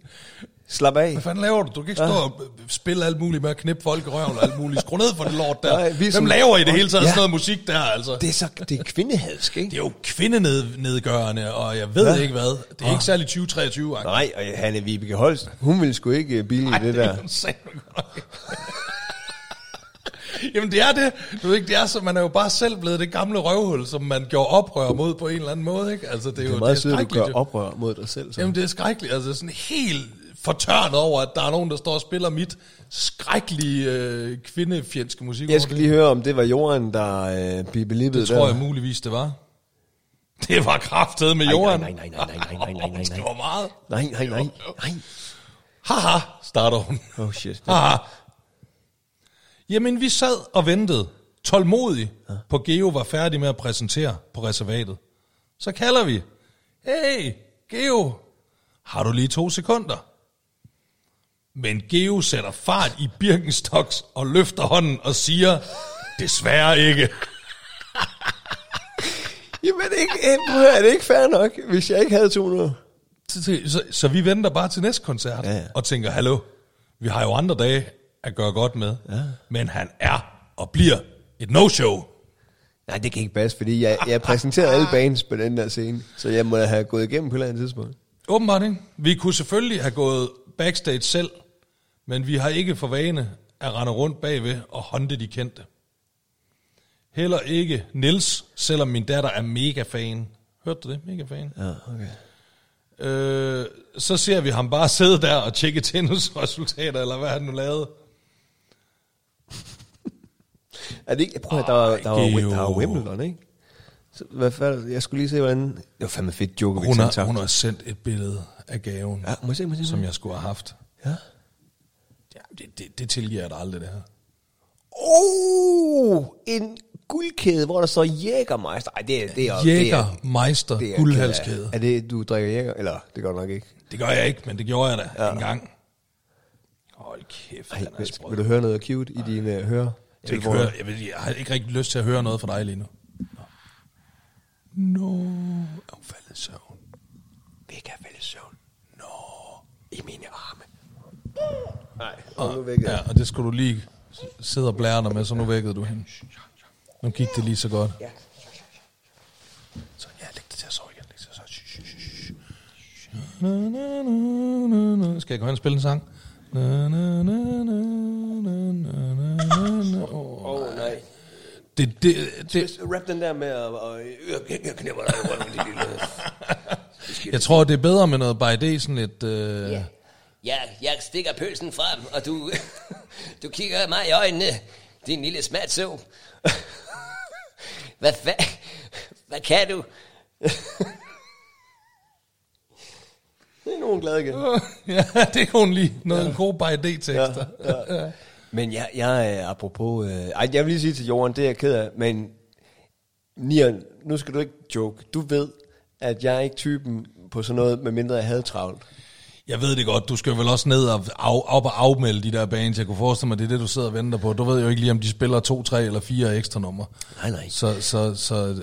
[SPEAKER 2] Slap af.
[SPEAKER 1] Hvad fanden laver du? Du kan ikke stå og spille alt muligt med at knippe folk i røven og alt muligt. Skru ned for det lort der.
[SPEAKER 2] Nej, vi er
[SPEAKER 1] Hvem
[SPEAKER 2] sådan-
[SPEAKER 1] laver i det hele taget
[SPEAKER 2] Ja.
[SPEAKER 1] sådan noget musik der, altså?
[SPEAKER 2] Det er, så, det er kvindehadsk, ikke?
[SPEAKER 1] Det er jo kvindenedgørende, og jeg ved
[SPEAKER 2] Ja.
[SPEAKER 1] ja. ikke hvad. Det er ikke særlig 2023 -agtigt.
[SPEAKER 2] Nej, og Hanne Vibeke Holst, hun ville sgu ikke billige
[SPEAKER 1] Nej,
[SPEAKER 2] det der.
[SPEAKER 1] er jo nok. Jamen det er det. Du ved ikke, det er så, man er jo bare selv blevet det gamle røvhul, som man gjorde oprør mod på en eller anden måde, ikke? Altså det er,
[SPEAKER 2] Det
[SPEAKER 1] jo
[SPEAKER 2] er meget sødt, at du gør
[SPEAKER 1] jo.
[SPEAKER 2] oprør mod dig selv. Så.
[SPEAKER 1] Jamen det er skrækkeligt, altså sådan helt fortørnet over, at der er nogen, der står og spiller mit skrækkelige øh, kvindefjendske musik.
[SPEAKER 2] Jeg skal lige høre, om det var Joran, der øh, blev belippet
[SPEAKER 1] Det tror jeg muligvis, det var. Det var kraftet med Joran.
[SPEAKER 2] Nej, nej, nej, nej, nej, nej, nej, nej.
[SPEAKER 1] Det var meget.
[SPEAKER 2] Nej, nej, nej, nej.
[SPEAKER 1] Haha, starter hun.
[SPEAKER 2] Oh shit.
[SPEAKER 1] Haha. Jamen, vi sad og ventede, tålmodigt, på Geo var færdig med at præsentere på reservatet. Så kalder vi. Hey, Geo, har du lige to sekunder? Men Geo sætter fart i Birkenstocks og løfter hånden og siger, desværre ikke.
[SPEAKER 2] Jamen, ikke, eh, prøv at er det ikke fair nok, hvis jeg ikke havde to nu?
[SPEAKER 1] Så, så, så, vi venter bare til næste koncert
[SPEAKER 2] Ja, ja.
[SPEAKER 1] og tænker, hallo, vi har jo andre dage at gøre godt med. Ja. Men han er og bliver et no-show.
[SPEAKER 2] Nej, det kan ikke passe, fordi jeg, jeg præsenterede alle bands på den der scene, så jeg må have gået igennem på et eller andet tidspunkt.
[SPEAKER 1] Åbenbart ikke. Vi kunne selvfølgelig have gået backstage selv, men vi har ikke for vane at rende rundt bagved og håndte de kendte. Heller ikke Nils, selvom min datter er mega fan. Hørte du det? Mega fan.
[SPEAKER 2] Ja, okay.
[SPEAKER 1] Øh, så ser vi ham bare sidde der og tjekke tennisresultater, eller hvad han nu lavede.
[SPEAKER 2] Er det ikke, prøv at der, var- der, var, der var Wimbledon, ikke? Så, hvad fanden, jeg skulle lige se, hvordan... Det var fandme fedt, Djokovic
[SPEAKER 1] Hun har, hun har sendt et billede af gaven,
[SPEAKER 2] Ja, må jeg se, må jeg se.
[SPEAKER 1] som jeg skulle have haft.
[SPEAKER 2] Ja.
[SPEAKER 1] Det, det, det tilgiver jeg dig aldrig, det her.
[SPEAKER 2] Oh, en guldkæde, hvor der står Jägermeister. Ej, det er... Det er det er-
[SPEAKER 1] Jægermeister
[SPEAKER 2] det er-
[SPEAKER 1] guldhalskæde.
[SPEAKER 2] Er det, du drikker Jäger? Eller, det gør du nok ikke.
[SPEAKER 1] Det gør jeg ikke, men det gjorde jeg da ja. en gang. Hold kæft,
[SPEAKER 2] Ej, vil, vil du høre noget cute i dine uh, hører?
[SPEAKER 1] Jeg, vil ikke høre, jeg, vil, jeg har ikke rigtig lyst til at høre noget fra dig lige nu. Nå. No. Hun faldet i søvn?
[SPEAKER 5] Vi kan falde i søvn.
[SPEAKER 1] Nå.
[SPEAKER 5] I mine.
[SPEAKER 2] Nej, og nu væk.
[SPEAKER 1] Ja, og det skulle du lige sidde og blære dig med, så nu vækkede du hende. Nu gik det lige så godt.
[SPEAKER 5] Ja.
[SPEAKER 1] Så ja, læg det til at sove igen. Læg det til at sove. Shh, shh, shh. Na, na, na, na, na. Skal jeg gå hen og spille en sang? Na, na, na, na, na, na, na, na. Åh,
[SPEAKER 2] Åh, oh, nej.
[SPEAKER 1] Det, det, det,
[SPEAKER 2] Rap den der med at... Og,
[SPEAKER 5] Jeg, jeg knipper dig i røven, det lille.
[SPEAKER 1] jeg tror, det er bedre med noget by day, sådan lidt... Øh,
[SPEAKER 5] Ja. Jeg, jeg stikker pølsen frem, og du, du kigger mig i øjnene, din lille smatså. Hvad, hvad, hvad kan du?
[SPEAKER 2] det er nogen glad igen.
[SPEAKER 1] ja, det kunne hun lige. Noget ja. gode by day tekster.
[SPEAKER 2] Ja, ja. Men jeg, jeg er apropos... Øh, ej, jeg vil lige sige til Jorden, det er jeg ked af, men Nian, nu skal du ikke joke. Du ved, at jeg er ikke typen på sådan noget, med mindre jeg havde travlt.
[SPEAKER 1] Jeg ved det godt, du skal vel også ned og af, op og afmelde de der bands. Jeg kunne forestille mig, det er det, du sidder og venter på. Du ved jo ikke lige, om de spiller to, tre eller fire ekstra numre.
[SPEAKER 2] Nej, nej.
[SPEAKER 1] Så, så, så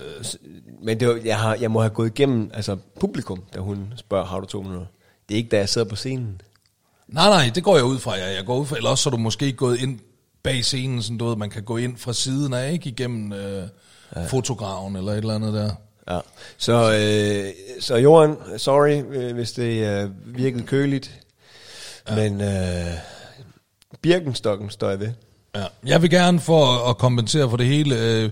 [SPEAKER 2] Men det var, jeg, har, jeg må have gået igennem altså publikum, da hun spørger, har du to minutter? Det er ikke, da jeg sidder på scenen.
[SPEAKER 1] nej, nej, det går jeg ud fra. Jeg, jeg går ud fra, eller også så er du måske gået ind bag scenen, sådan du ved, man kan gå ind fra siden af, ikke igennem øh, ja. fotografen eller et eller andet der.
[SPEAKER 2] Ja. Så, øh, så Johan, sorry, øh, hvis det øh, virkede køligt. Ja. Men øh, Birkenstokken står jeg ved.
[SPEAKER 1] Ja. Jeg vil gerne for at kompensere for det hele, øh,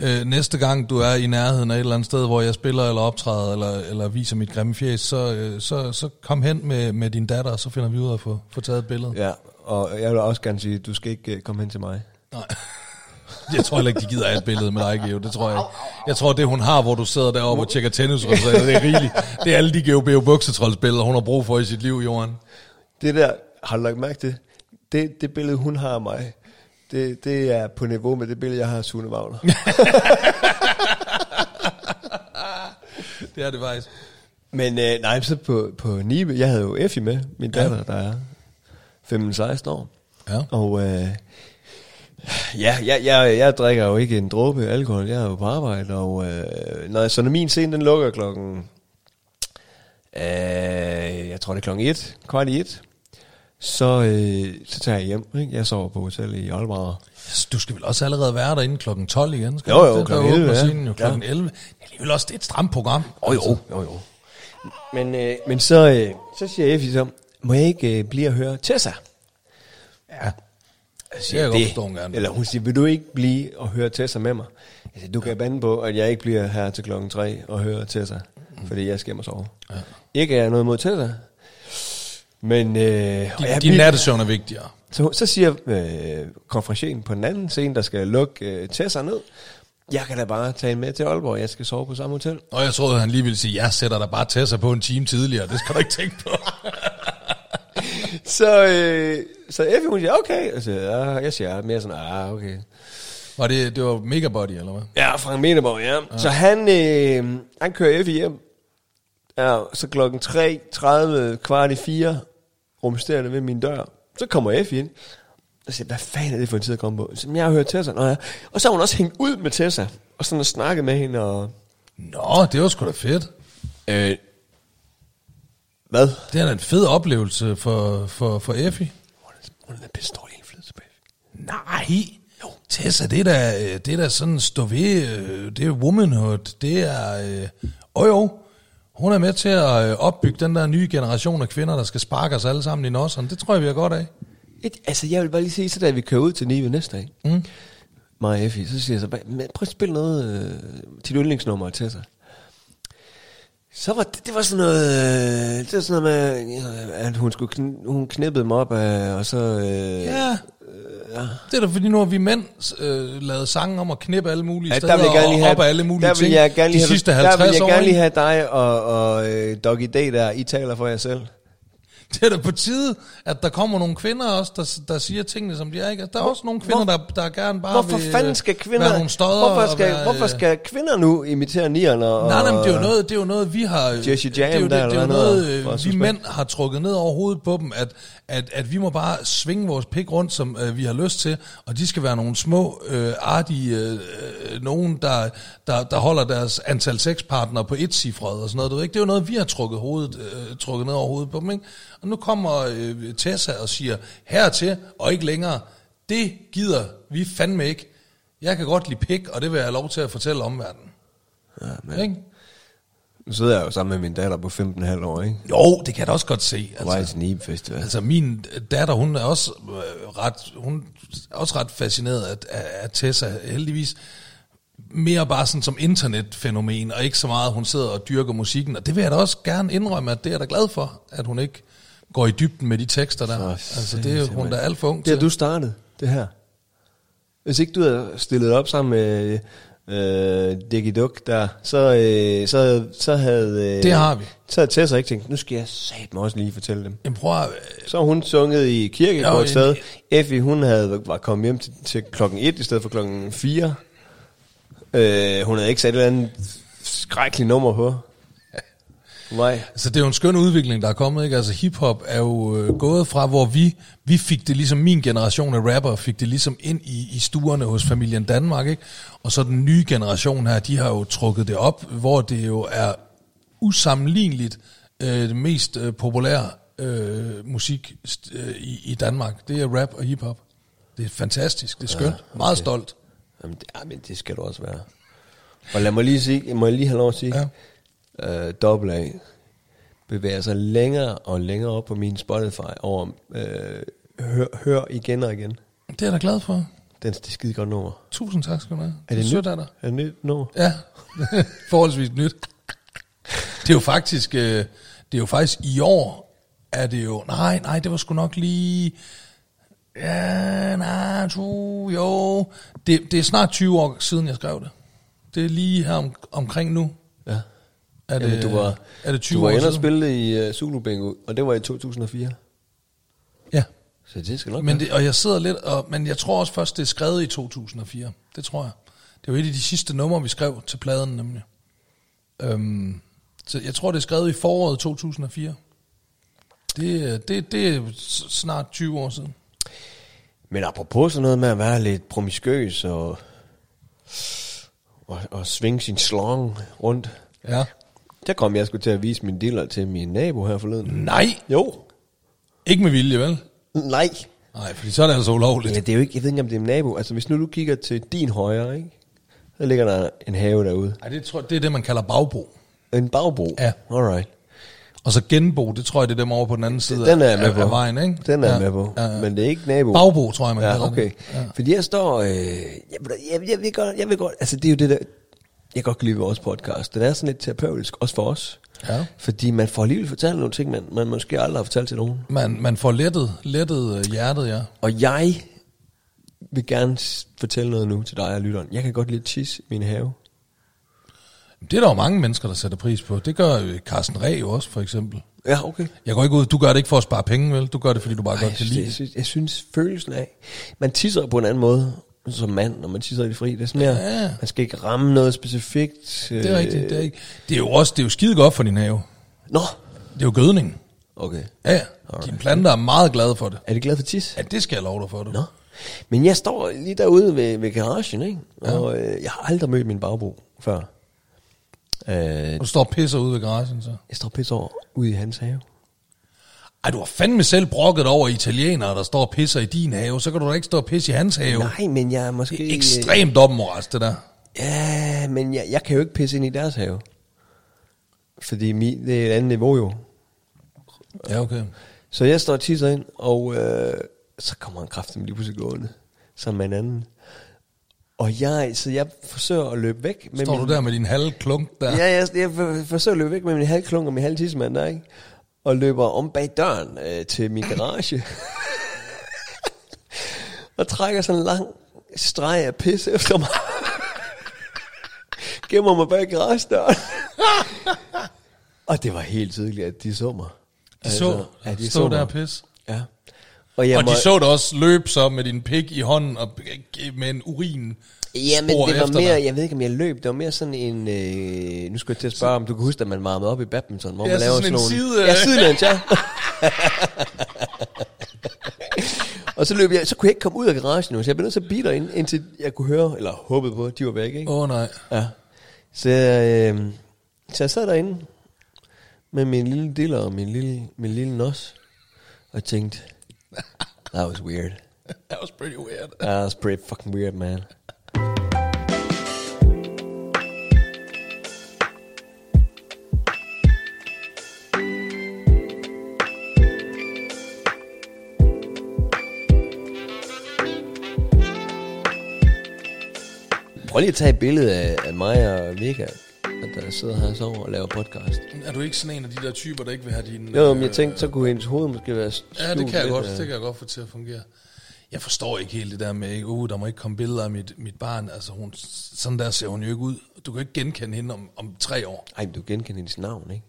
[SPEAKER 1] øh, næste gang du er i nærheden af et eller andet sted, hvor jeg spiller eller optræder, eller, eller viser mit grimme fjes, så, øh, så, så kom hen med, med din datter, og så finder vi ud af at få, få taget et billede.
[SPEAKER 2] Ja, og jeg vil også gerne sige, du skal ikke øh, komme hen til mig.
[SPEAKER 1] Nej. Jeg tror heller ikke, de gider have et billede med dig, Geo. Det tror jeg. Jeg tror, det hun har, hvor du sidder deroppe og tjekker tennisresultater, det er rigeligt. Det er alle de GOB buksetroldsbilleder, hun har brug for i sit liv, Johan.
[SPEAKER 2] Det der, har du lagt mærke til? Det, det billede, hun har af mig, det, det er på niveau med det billede, jeg har af Sune Wagner.
[SPEAKER 1] Det er det faktisk.
[SPEAKER 2] Men øh, nej, så på, på Nibe, jeg havde jo Effie med, min datter, ja. der er 15-16 år.
[SPEAKER 1] Ja.
[SPEAKER 2] Og øh, ja, jeg, jeg, jeg drikker jo ikke en dråbe alkohol, jeg er jo på arbejde, og øh, når, så når min scene, den lukker klokken, øh, jeg tror det er klokken 1, kvart i 1, så, øh, så tager jeg hjem. Ikke? Jeg sover på hotel i Aalborg.
[SPEAKER 1] Du skal vel også allerede være derinde klokken 12 igen? Skal
[SPEAKER 2] Jo, jo,
[SPEAKER 1] det?
[SPEAKER 2] klokken
[SPEAKER 1] Der
[SPEAKER 2] 11,
[SPEAKER 1] åbner
[SPEAKER 2] ja.
[SPEAKER 1] scenen jo klokken
[SPEAKER 2] Ja.
[SPEAKER 1] 11. Det er alligevel også det er et stramt program.
[SPEAKER 2] Oh, jo, jo, jo. Men, øh, men så, øh, så siger Effie så, må jeg ikke øh, blive og høre Tessa?
[SPEAKER 1] Ja.
[SPEAKER 2] Jeg
[SPEAKER 1] Det kan jeg godt forstå, hun gerne.
[SPEAKER 2] Eller hun siger, vil du ikke blive og høre Tessa med mig? Jeg siger, du kan bande på, at jeg ikke bliver her til klokken 3 og høre Tessa, fordi jeg skal hjem og sove. Ja. Ikke er jeg noget mod Tessa, men... Øh, og jeg
[SPEAKER 1] Din, nattesøvn er vigtigere.
[SPEAKER 2] så, så siger øh, konferencien på den anden scene, der skal lukke øh, Tessa ned, jeg kan da bare tage med til Aalborg, jeg skal sove på samme hotel.
[SPEAKER 1] Og jeg troede, han lige ville sige, jeg sætter dig bare Tessa på en time tidligere. Det skal du ikke tænke på.
[SPEAKER 2] Så, øh, så Effie, hun siger, okay. Og så, ja, jeg siger, mere sådan, ah, okay.
[SPEAKER 1] Var det, det var Megabody, eller hvad?
[SPEAKER 2] Ja, Frank Meneborg, ja. ja. Så han, øh, han kører Effie hjem. Ja, så klokken 3.30, kvart i 4, rumsterende ved min dør. Så kommer Effie ind. Og siger, hvad fanden er det for en tid at komme på? Så, "Men jeg har hørt Tessa. Nå, ja. Og så har hun også hængt ud med Tessa. Og sådan og snakket med hende. Og,
[SPEAKER 1] Nå, det var sgu da fedt.
[SPEAKER 2] øh, hvad?
[SPEAKER 1] Det er da en fed oplevelse for, for, for Effie.
[SPEAKER 2] Hun er, er pisse dårlig indflydelse på Effie.
[SPEAKER 1] Nej. Jo. Tessa, det er da, det er da sådan stå ved, øh, det er womanhood, det er, øh, jo, hun er med til at øh, opbygge den der nye generation af kvinder, der skal sparke os alle sammen i nosserne. Det tror jeg, vi har godt af.
[SPEAKER 2] Et, altså, jeg vil bare lige sige, så da vi kører ud til Nive næste dag, mm. mig og Effie, så siger jeg så, bare, "Men prøv at spille noget øh, til dit yndlingsnummer til sig. Så var det, det var sådan noget, øh, det var sådan noget med, øh, at hun, skulle kn, hun knippede mig op af, og så... Øh,
[SPEAKER 1] Ja. ja. Det er da fordi, nu har vi mænd øh, lavet sange om at knippe alle mulige
[SPEAKER 2] Ja,
[SPEAKER 1] steder
[SPEAKER 2] der vil jeg gerne
[SPEAKER 1] og
[SPEAKER 2] lige have,
[SPEAKER 1] op af alle mulige
[SPEAKER 2] der vil
[SPEAKER 1] ting.
[SPEAKER 2] jeg gerne lige
[SPEAKER 1] de
[SPEAKER 2] have,
[SPEAKER 1] sidste
[SPEAKER 2] der
[SPEAKER 1] 50
[SPEAKER 2] vil jeg
[SPEAKER 1] år.
[SPEAKER 2] gerne lige have dig og, og øh, Doggy Day der, I taler for jer selv.
[SPEAKER 1] det er da på tide, at der kommer nogle kvinder også, der, der siger tingene, som de er. Ikke? Der er også nogle kvinder, der, der gerne bare
[SPEAKER 2] Hvorfor
[SPEAKER 1] vil, øh,
[SPEAKER 2] fanden skal kvinder...
[SPEAKER 1] være nogle stodder
[SPEAKER 2] hvorfor, skal,
[SPEAKER 1] være,
[SPEAKER 2] hvorfor
[SPEAKER 1] øh,
[SPEAKER 2] skal kvinder nu imitere nierne? Og,
[SPEAKER 1] Nej, nej, men det er jo noget, det er jo noget vi har...
[SPEAKER 2] Jesse Jam
[SPEAKER 1] det er jo, det,
[SPEAKER 2] der,
[SPEAKER 1] det er jo noget,
[SPEAKER 2] noget,
[SPEAKER 1] øh, vi
[SPEAKER 2] suspekt.
[SPEAKER 1] mænd har trukket ned over hovedet på dem, at, at, at vi må bare svinge vores pik rundt, som øh, vi har lyst til, og de skal være nogle små, øh, artige, øh, øh, nogen, der, der, der holder deres antal sexpartnere på et cifret og sådan noget. Du ved ikke? Det er jo noget, vi har trukket, hovedet, øh, trukket ned over hovedet på dem. Ikke? Og nu kommer øh, Tessa og siger, hertil og ikke længere, det gider vi fandme ikke. Jeg kan godt lide pik, og det vil jeg have lov til at fortælle omverdenen.
[SPEAKER 2] Ja, men,
[SPEAKER 1] Ikke?
[SPEAKER 2] Nu sidder jeg jo sammen med min datter på 15,5 år, ikke?
[SPEAKER 1] Jo, det kan jeg da også godt se. Altså,
[SPEAKER 2] Nibe Festival.
[SPEAKER 1] altså min datter, hun er også øh, ret, hun er også ret fascineret af, af, Tessa, heldigvis. Mere bare sådan som internetfænomen, og ikke så meget, at hun sidder og dyrker musikken. Og det vil jeg da også gerne indrømme, at det er jeg da glad for, at hun ikke går i dybden med de tekster der.
[SPEAKER 2] For
[SPEAKER 1] altså det er hun er da alt for ung
[SPEAKER 2] Det har du startet, det her. Hvis ikke du havde stillet op sammen med øh, Diggy Duck der, så, øh, så, så havde... Øh,
[SPEAKER 1] Det har vi.
[SPEAKER 2] Så havde Tessa ikke tænkt, nu skal jeg satme også lige fortælle dem.
[SPEAKER 1] Jamen, prøv at,
[SPEAKER 2] Så har hun sunget i kirke
[SPEAKER 1] Jo,
[SPEAKER 2] på et sted. Effie, hun havde, var kommet hjem til, til klokken 1 i stedet for klokken 4. Øh, hun havde ikke sat et eller andet skrækkeligt nummer på. Nej.
[SPEAKER 1] Altså, det er jo en skøn udvikling, der er kommet, ikke? Altså, hiphop er jo øh, gået fra, hvor vi, vi fik det ligesom, min generation af rapper fik det ligesom ind i, i stuerne hos familien Danmark, ikke? Og så den nye generation her, de har jo trukket det op, hvor det jo er usammenligneligt øh, det mest øh, populære øh, musik øh, i, i Danmark. Det er rap og hiphop. Det er fantastisk, det er skønt, ja, okay. meget stolt.
[SPEAKER 2] Jamen, det, ja, men det skal du også være. Og lad mig lige sige, må jeg lige have lov at sige,
[SPEAKER 1] Ja.
[SPEAKER 2] Øh, Double A bevæger sig længere og længere op på min Spotify over øh, hør, hør igen og igen.
[SPEAKER 1] Det er jeg da glad for.
[SPEAKER 2] Den det er skide godt nummer.
[SPEAKER 1] Tusind tak skal du have.
[SPEAKER 2] Er det
[SPEAKER 1] sødt
[SPEAKER 2] nyt? Er det nyt nummer?
[SPEAKER 1] Ja, forholdsvis nyt. Det er jo faktisk, øh, det er jo faktisk i år, er det jo, nej, nej, det var sgu nok lige, ja, nej, tu, jo, det, det er snart 20 år siden, jeg skrev det. Det er lige her om, omkring nu.
[SPEAKER 2] Ja.
[SPEAKER 1] Er det,
[SPEAKER 2] Jamen, du var,
[SPEAKER 1] er det 20
[SPEAKER 2] du var inde og spille i uh, Zulu Bingo, og det var i 2004.
[SPEAKER 1] Ja,
[SPEAKER 2] Så det skal nok
[SPEAKER 1] men det, og jeg sidder lidt, og, men jeg tror også først, det er skrevet i 2004. Det tror jeg. Det var et af de sidste numre, vi skrev til pladen nemlig. Øhm, så jeg tror, det er skrevet i foråret 2004. Det, er- det, det er snart 20 år siden.
[SPEAKER 2] Men apropos sådan noget med at være lidt promiskøs og, og, og svinge sin slong rundt,
[SPEAKER 1] Ja.
[SPEAKER 2] Der kom jeg sgu til at vise min diller til min nabo her forleden.
[SPEAKER 1] Nej,
[SPEAKER 2] Jo.
[SPEAKER 1] ikke med vilje, vel?
[SPEAKER 2] Nej.
[SPEAKER 1] Nej, fordi så er det altså ulovligt.
[SPEAKER 2] Ja, det er jo ikke, jeg ved ikke, om det er min nabo. Altså, hvis nu du kigger til din højre, ikke? Så ligger der en have derude.
[SPEAKER 1] Nej, det, tror, det er det, man kalder bagbo.
[SPEAKER 2] En bagbro.
[SPEAKER 1] Ja.
[SPEAKER 2] Alright.
[SPEAKER 1] Og så genbo, det tror jeg, det er dem over på den anden side
[SPEAKER 2] Den er jeg
[SPEAKER 1] af,
[SPEAKER 2] med på.
[SPEAKER 1] af vejen, ikke?
[SPEAKER 2] Den er
[SPEAKER 1] ja.
[SPEAKER 2] med på.
[SPEAKER 1] Ja, ja.
[SPEAKER 2] Men det er ikke nabo.
[SPEAKER 1] Bagbo, tror jeg, man
[SPEAKER 2] Ja, okay.
[SPEAKER 1] det. Ja.
[SPEAKER 2] Fordi jeg står... Øh, jeg, jeg, jeg, vil godt, jeg vil godt... Altså, det er jo det der... Jeg kan godt lide vores podcast. Den er sådan lidt terapeutisk, også for os.
[SPEAKER 1] Ja.
[SPEAKER 2] Fordi man får alligevel fortalt nogle ting, man, man måske aldrig har fortalt til nogen.
[SPEAKER 1] Man, man får lettet, lettet øh, hjertet, ja.
[SPEAKER 2] Og jeg vil gerne fortælle noget nu til dig og lytteren. Jeg kan godt lide tis i min have.
[SPEAKER 1] Det er der jo mange mennesker, der sætter pris på. Det gør øh, Carsten Reh jo også, for eksempel.
[SPEAKER 2] Ja, okay.
[SPEAKER 1] Jeg går ikke ud, du gør det ikke for at spare penge, vel? Du gør det, fordi du bare
[SPEAKER 2] Ej,
[SPEAKER 1] godt
[SPEAKER 2] jeg,
[SPEAKER 1] kan lide
[SPEAKER 2] jeg,
[SPEAKER 1] det.
[SPEAKER 2] synes, jeg synes følelsen af, man tisser på en anden måde som mand, når man tisser i det fri. Det er sådan mere,
[SPEAKER 1] Ja.
[SPEAKER 2] man skal ikke ramme noget specifikt.
[SPEAKER 1] Det er rigtigt, det er ikke. Det er jo også, det er jo skide godt for din have.
[SPEAKER 2] Nå,
[SPEAKER 1] Det er jo gødning.
[SPEAKER 2] okay.
[SPEAKER 1] Ja, ja. Dine planter er meget glade for det.
[SPEAKER 2] Er det glad for tis?
[SPEAKER 1] Ja, det skal jeg love dig for, du.
[SPEAKER 2] Nå. Men jeg står lige derude ved, ved garagen, ikke? Og øh, jeg har aldrig mødt min bagbro før. Øh,
[SPEAKER 1] Og du står og pisser ude ved garagen, så.
[SPEAKER 2] jeg står pisse over ude i hans have.
[SPEAKER 1] Ej, du har fandme selv brokket over italienere, der står og pisser i din have. Så kan du da ikke stå og pisse i hans have.
[SPEAKER 2] Nej, men jeg er måske...
[SPEAKER 1] Det er ekstremt dobbeltmoralsk, det der.
[SPEAKER 2] Ja, men jeg, jeg kan jo ikke pisse ind i deres have. Fordi mi, det er et andet niveau jo.
[SPEAKER 1] Ja, okay.
[SPEAKER 2] Så jeg står og tisser ind, og øh, så kommer han kraftigt lige pludselig gående. Med en anden. Og jeg, så jeg forsøger at løbe væk. Med
[SPEAKER 1] Står
[SPEAKER 2] min,
[SPEAKER 1] du der med din halve klunk der?
[SPEAKER 2] Ja, jeg, jeg for- forsøger at løbe væk med min halvklunk og min halv tissemand der, ikke? Og løber om bag døren øh, til min garage. og trækker sådan en lang streg af pis efter mig. Gemmer mig bag garagedøren. og det var helt tydeligt, at de så mig.
[SPEAKER 1] De så,
[SPEAKER 2] ja, de
[SPEAKER 1] stod
[SPEAKER 2] så
[SPEAKER 1] der pis.
[SPEAKER 2] Ja. Og, jeg
[SPEAKER 1] Og
[SPEAKER 2] må,
[SPEAKER 1] de så dig også løbe så med din pik i hånden og med en urin
[SPEAKER 2] Ja, men det var mere,
[SPEAKER 1] dig.
[SPEAKER 2] jeg ved ikke om jeg løb, det var mere sådan en, øh, nu skulle jeg til at spørge, om du kan huske, at man varmede op i badminton, hvor
[SPEAKER 1] Ja,
[SPEAKER 2] man laver
[SPEAKER 1] sådan
[SPEAKER 2] sådan,
[SPEAKER 1] en
[SPEAKER 2] nogle...
[SPEAKER 1] side-
[SPEAKER 2] Ja, sidelæns, ja. og så løb jeg, så kunne jeg ikke komme ud af garagen nu, så jeg blev nødt til at blive derinde, indtil jeg kunne høre, eller håbede på, at de var væk, ikke?
[SPEAKER 1] Åh oh, nej.
[SPEAKER 2] Ja. Så, øh, så jeg sad derinde med min lille diller og min lille, min lille nos, og tænkte, that was weird.
[SPEAKER 1] That was pretty weird.
[SPEAKER 2] That was pretty fucking weird, man. Prøv lige at tage et billede af, af mig og Vega, der sidder her og sover og laver podcast.
[SPEAKER 1] Er du ikke sådan en af de der typer, der ikke vil have din...
[SPEAKER 2] Jo, men jeg
[SPEAKER 1] øh,
[SPEAKER 2] tænkte, så kunne hendes hoved måske være
[SPEAKER 1] Ja, det kan jeg godt,
[SPEAKER 2] øh.
[SPEAKER 1] det kan jeg godt få til at fungere. Jeg forstår ikke helt det der med, uh, der må ikke komme billeder af mit, mit barn. Altså, hun, sådan der ser hun jo ikke ud. Du kan ikke genkende hende om, om tre år.
[SPEAKER 2] Ej, men du genkender hendes navn, ikke?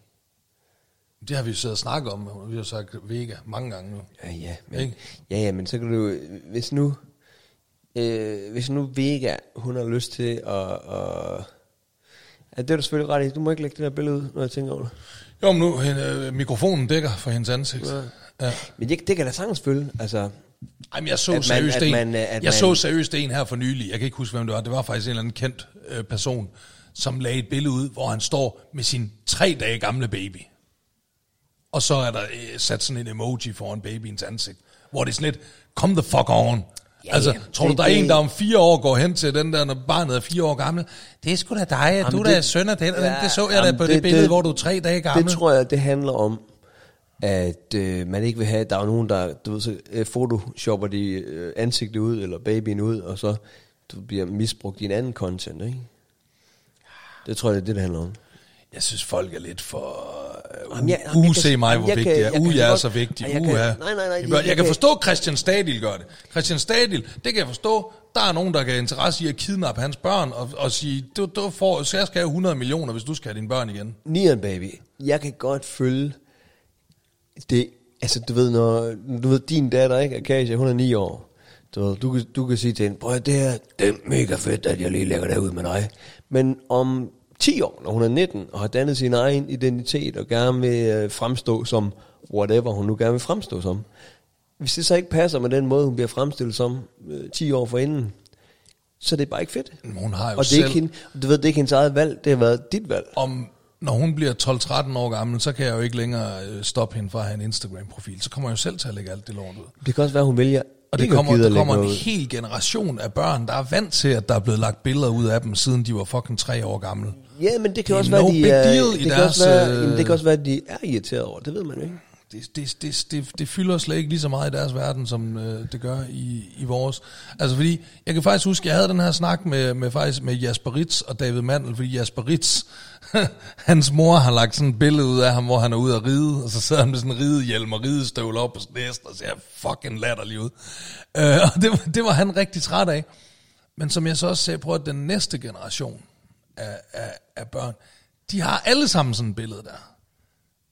[SPEAKER 1] Det har vi jo siddet og snakket om, og vi har sagt Vega mange gange nu.
[SPEAKER 2] Ja, ja, men,
[SPEAKER 1] Ikke?
[SPEAKER 2] ja, ja, men så kan du, hvis nu, øh, hvis nu Vega, hun har lyst til at, at ja, det er du selvfølgelig ret i, du må ikke lægge det der billede ud, når jeg tænker over det.
[SPEAKER 1] Jo, men nu, hende, øh, mikrofonen dækker for hendes ansigt. Ja. ja.
[SPEAKER 2] Men det, det kan da sagtens følge, altså,
[SPEAKER 1] Ej, men jeg så
[SPEAKER 2] At man-
[SPEAKER 1] seriøst
[SPEAKER 2] at
[SPEAKER 1] en,
[SPEAKER 2] man, øh, at
[SPEAKER 1] jeg
[SPEAKER 2] man-
[SPEAKER 1] så seriøst en her for nylig. Jeg kan ikke huske, hvem det var. Det var faktisk en eller anden kendt øh, person, som lagde et billede ud, hvor han står med sin tre dage gamle baby. Og så er der øh, sat sådan en emoji foran babyens ansigt, hvor det er sådan lidt, come the fuck on. Ja, altså, tror du,
[SPEAKER 2] Det-
[SPEAKER 1] der er en, der om fire år går hen til den der, når barnet er fire år gammel? Det er sgu da dig,
[SPEAKER 2] Jamen,
[SPEAKER 1] du er
[SPEAKER 2] det-
[SPEAKER 1] da søn af den,
[SPEAKER 2] Ja,
[SPEAKER 1] det så jeg da
[SPEAKER 2] jamen,
[SPEAKER 1] på det,
[SPEAKER 2] det-
[SPEAKER 1] det billede,
[SPEAKER 2] det-
[SPEAKER 1] hvor du er tre dage gammel.
[SPEAKER 2] det tror jeg, det handler om, at øh, man ikke vil have, der er nogen, der, du ved, så øh, photoshopper de øh, ansigtet ud, eller babyen ud, og så du bliver misbrugt i en anden content, ikke? Det tror jeg, det er det, det handler om.
[SPEAKER 1] Jeg synes, folk er lidt for... Uh,
[SPEAKER 2] Jamen, jeg-
[SPEAKER 1] uh,
[SPEAKER 2] jamen, kan-
[SPEAKER 1] se mig, hvor
[SPEAKER 2] jeg
[SPEAKER 1] vigtig jeg er. Uh, jeg er så vigtig.
[SPEAKER 2] Ej, jeg
[SPEAKER 1] Uh,
[SPEAKER 2] kan- nej, nej, nej,
[SPEAKER 1] Jeg,
[SPEAKER 2] jeg-
[SPEAKER 1] jeg, kan forstå, at Christian Stadil gør det. Christian Stadil, det kan jeg forstå. Der er nogen, der kan interesse i at kidnappe hans børn og, og sige, du, du får, så jeg skal have 100 millioner, hvis du skal have dine børn igen.
[SPEAKER 2] Nian baby, jeg kan godt følge det, altså du ved, når du ved, din datter, ikke, Akasia, hun er 9 år, du, ved, du, kan, du kan sige til hende, prøv det her, det er mega fedt, at jeg lige lægger det ud med dig. Men om 10 år, når hun er 19 og har dannet sin egen identitet og gerne vil øh, fremstå som whatever hun nu gerne vil fremstå som, hvis det så ikke passer med den måde, hun bliver fremstillet som øh, 10 år forinden, så er det bare ikke fedt.
[SPEAKER 1] Men Hun har jo
[SPEAKER 2] Og det er
[SPEAKER 1] selv,
[SPEAKER 2] ikke hende, du ved, det er ikke hendes eget valg, det har været dit valg.
[SPEAKER 1] om, når hun bliver 12-13 år gammel, så kan jeg jo ikke længere øh, stoppe hende fra at have en Instagram-profil. Så kommer jeg jo selv til at lægge alt det lort ud.
[SPEAKER 2] Det kan også være, hun vælger
[SPEAKER 1] Og det kommer, der kommer en hel generation af børn, der er vant til, at der er blevet lagt billeder ud af dem, siden de var fucking tre år gamle.
[SPEAKER 2] Ja, men det kan også
[SPEAKER 1] no
[SPEAKER 2] være, de er, det, kan
[SPEAKER 1] deres,
[SPEAKER 2] også være,
[SPEAKER 1] øh,
[SPEAKER 2] jamen, det kan også være, at de er irriteret over. Det ved man jo ikke.
[SPEAKER 1] det, det, det, det, det fylder slet ikke lige så meget i deres verden, som øh, det gør i, i vores. Altså fordi, jeg kan faktisk huske, jeg havde den her snak med, med, faktisk med Jasper Ritz og David Mandel, fordi Jasper Ritz, hans mor har lagt sådan et billede ud af ham, hvor han er ude at ride, og så sidder han med sådan en ridehjelm og ridestøvler op på næsten, og ser fucking latterlig ud. Øh, og det, var- det var han rigtig træt af. Men som jeg så også sagde, prøv at den næste generation af, af, af børn, de har alle sammen sådan et billede der.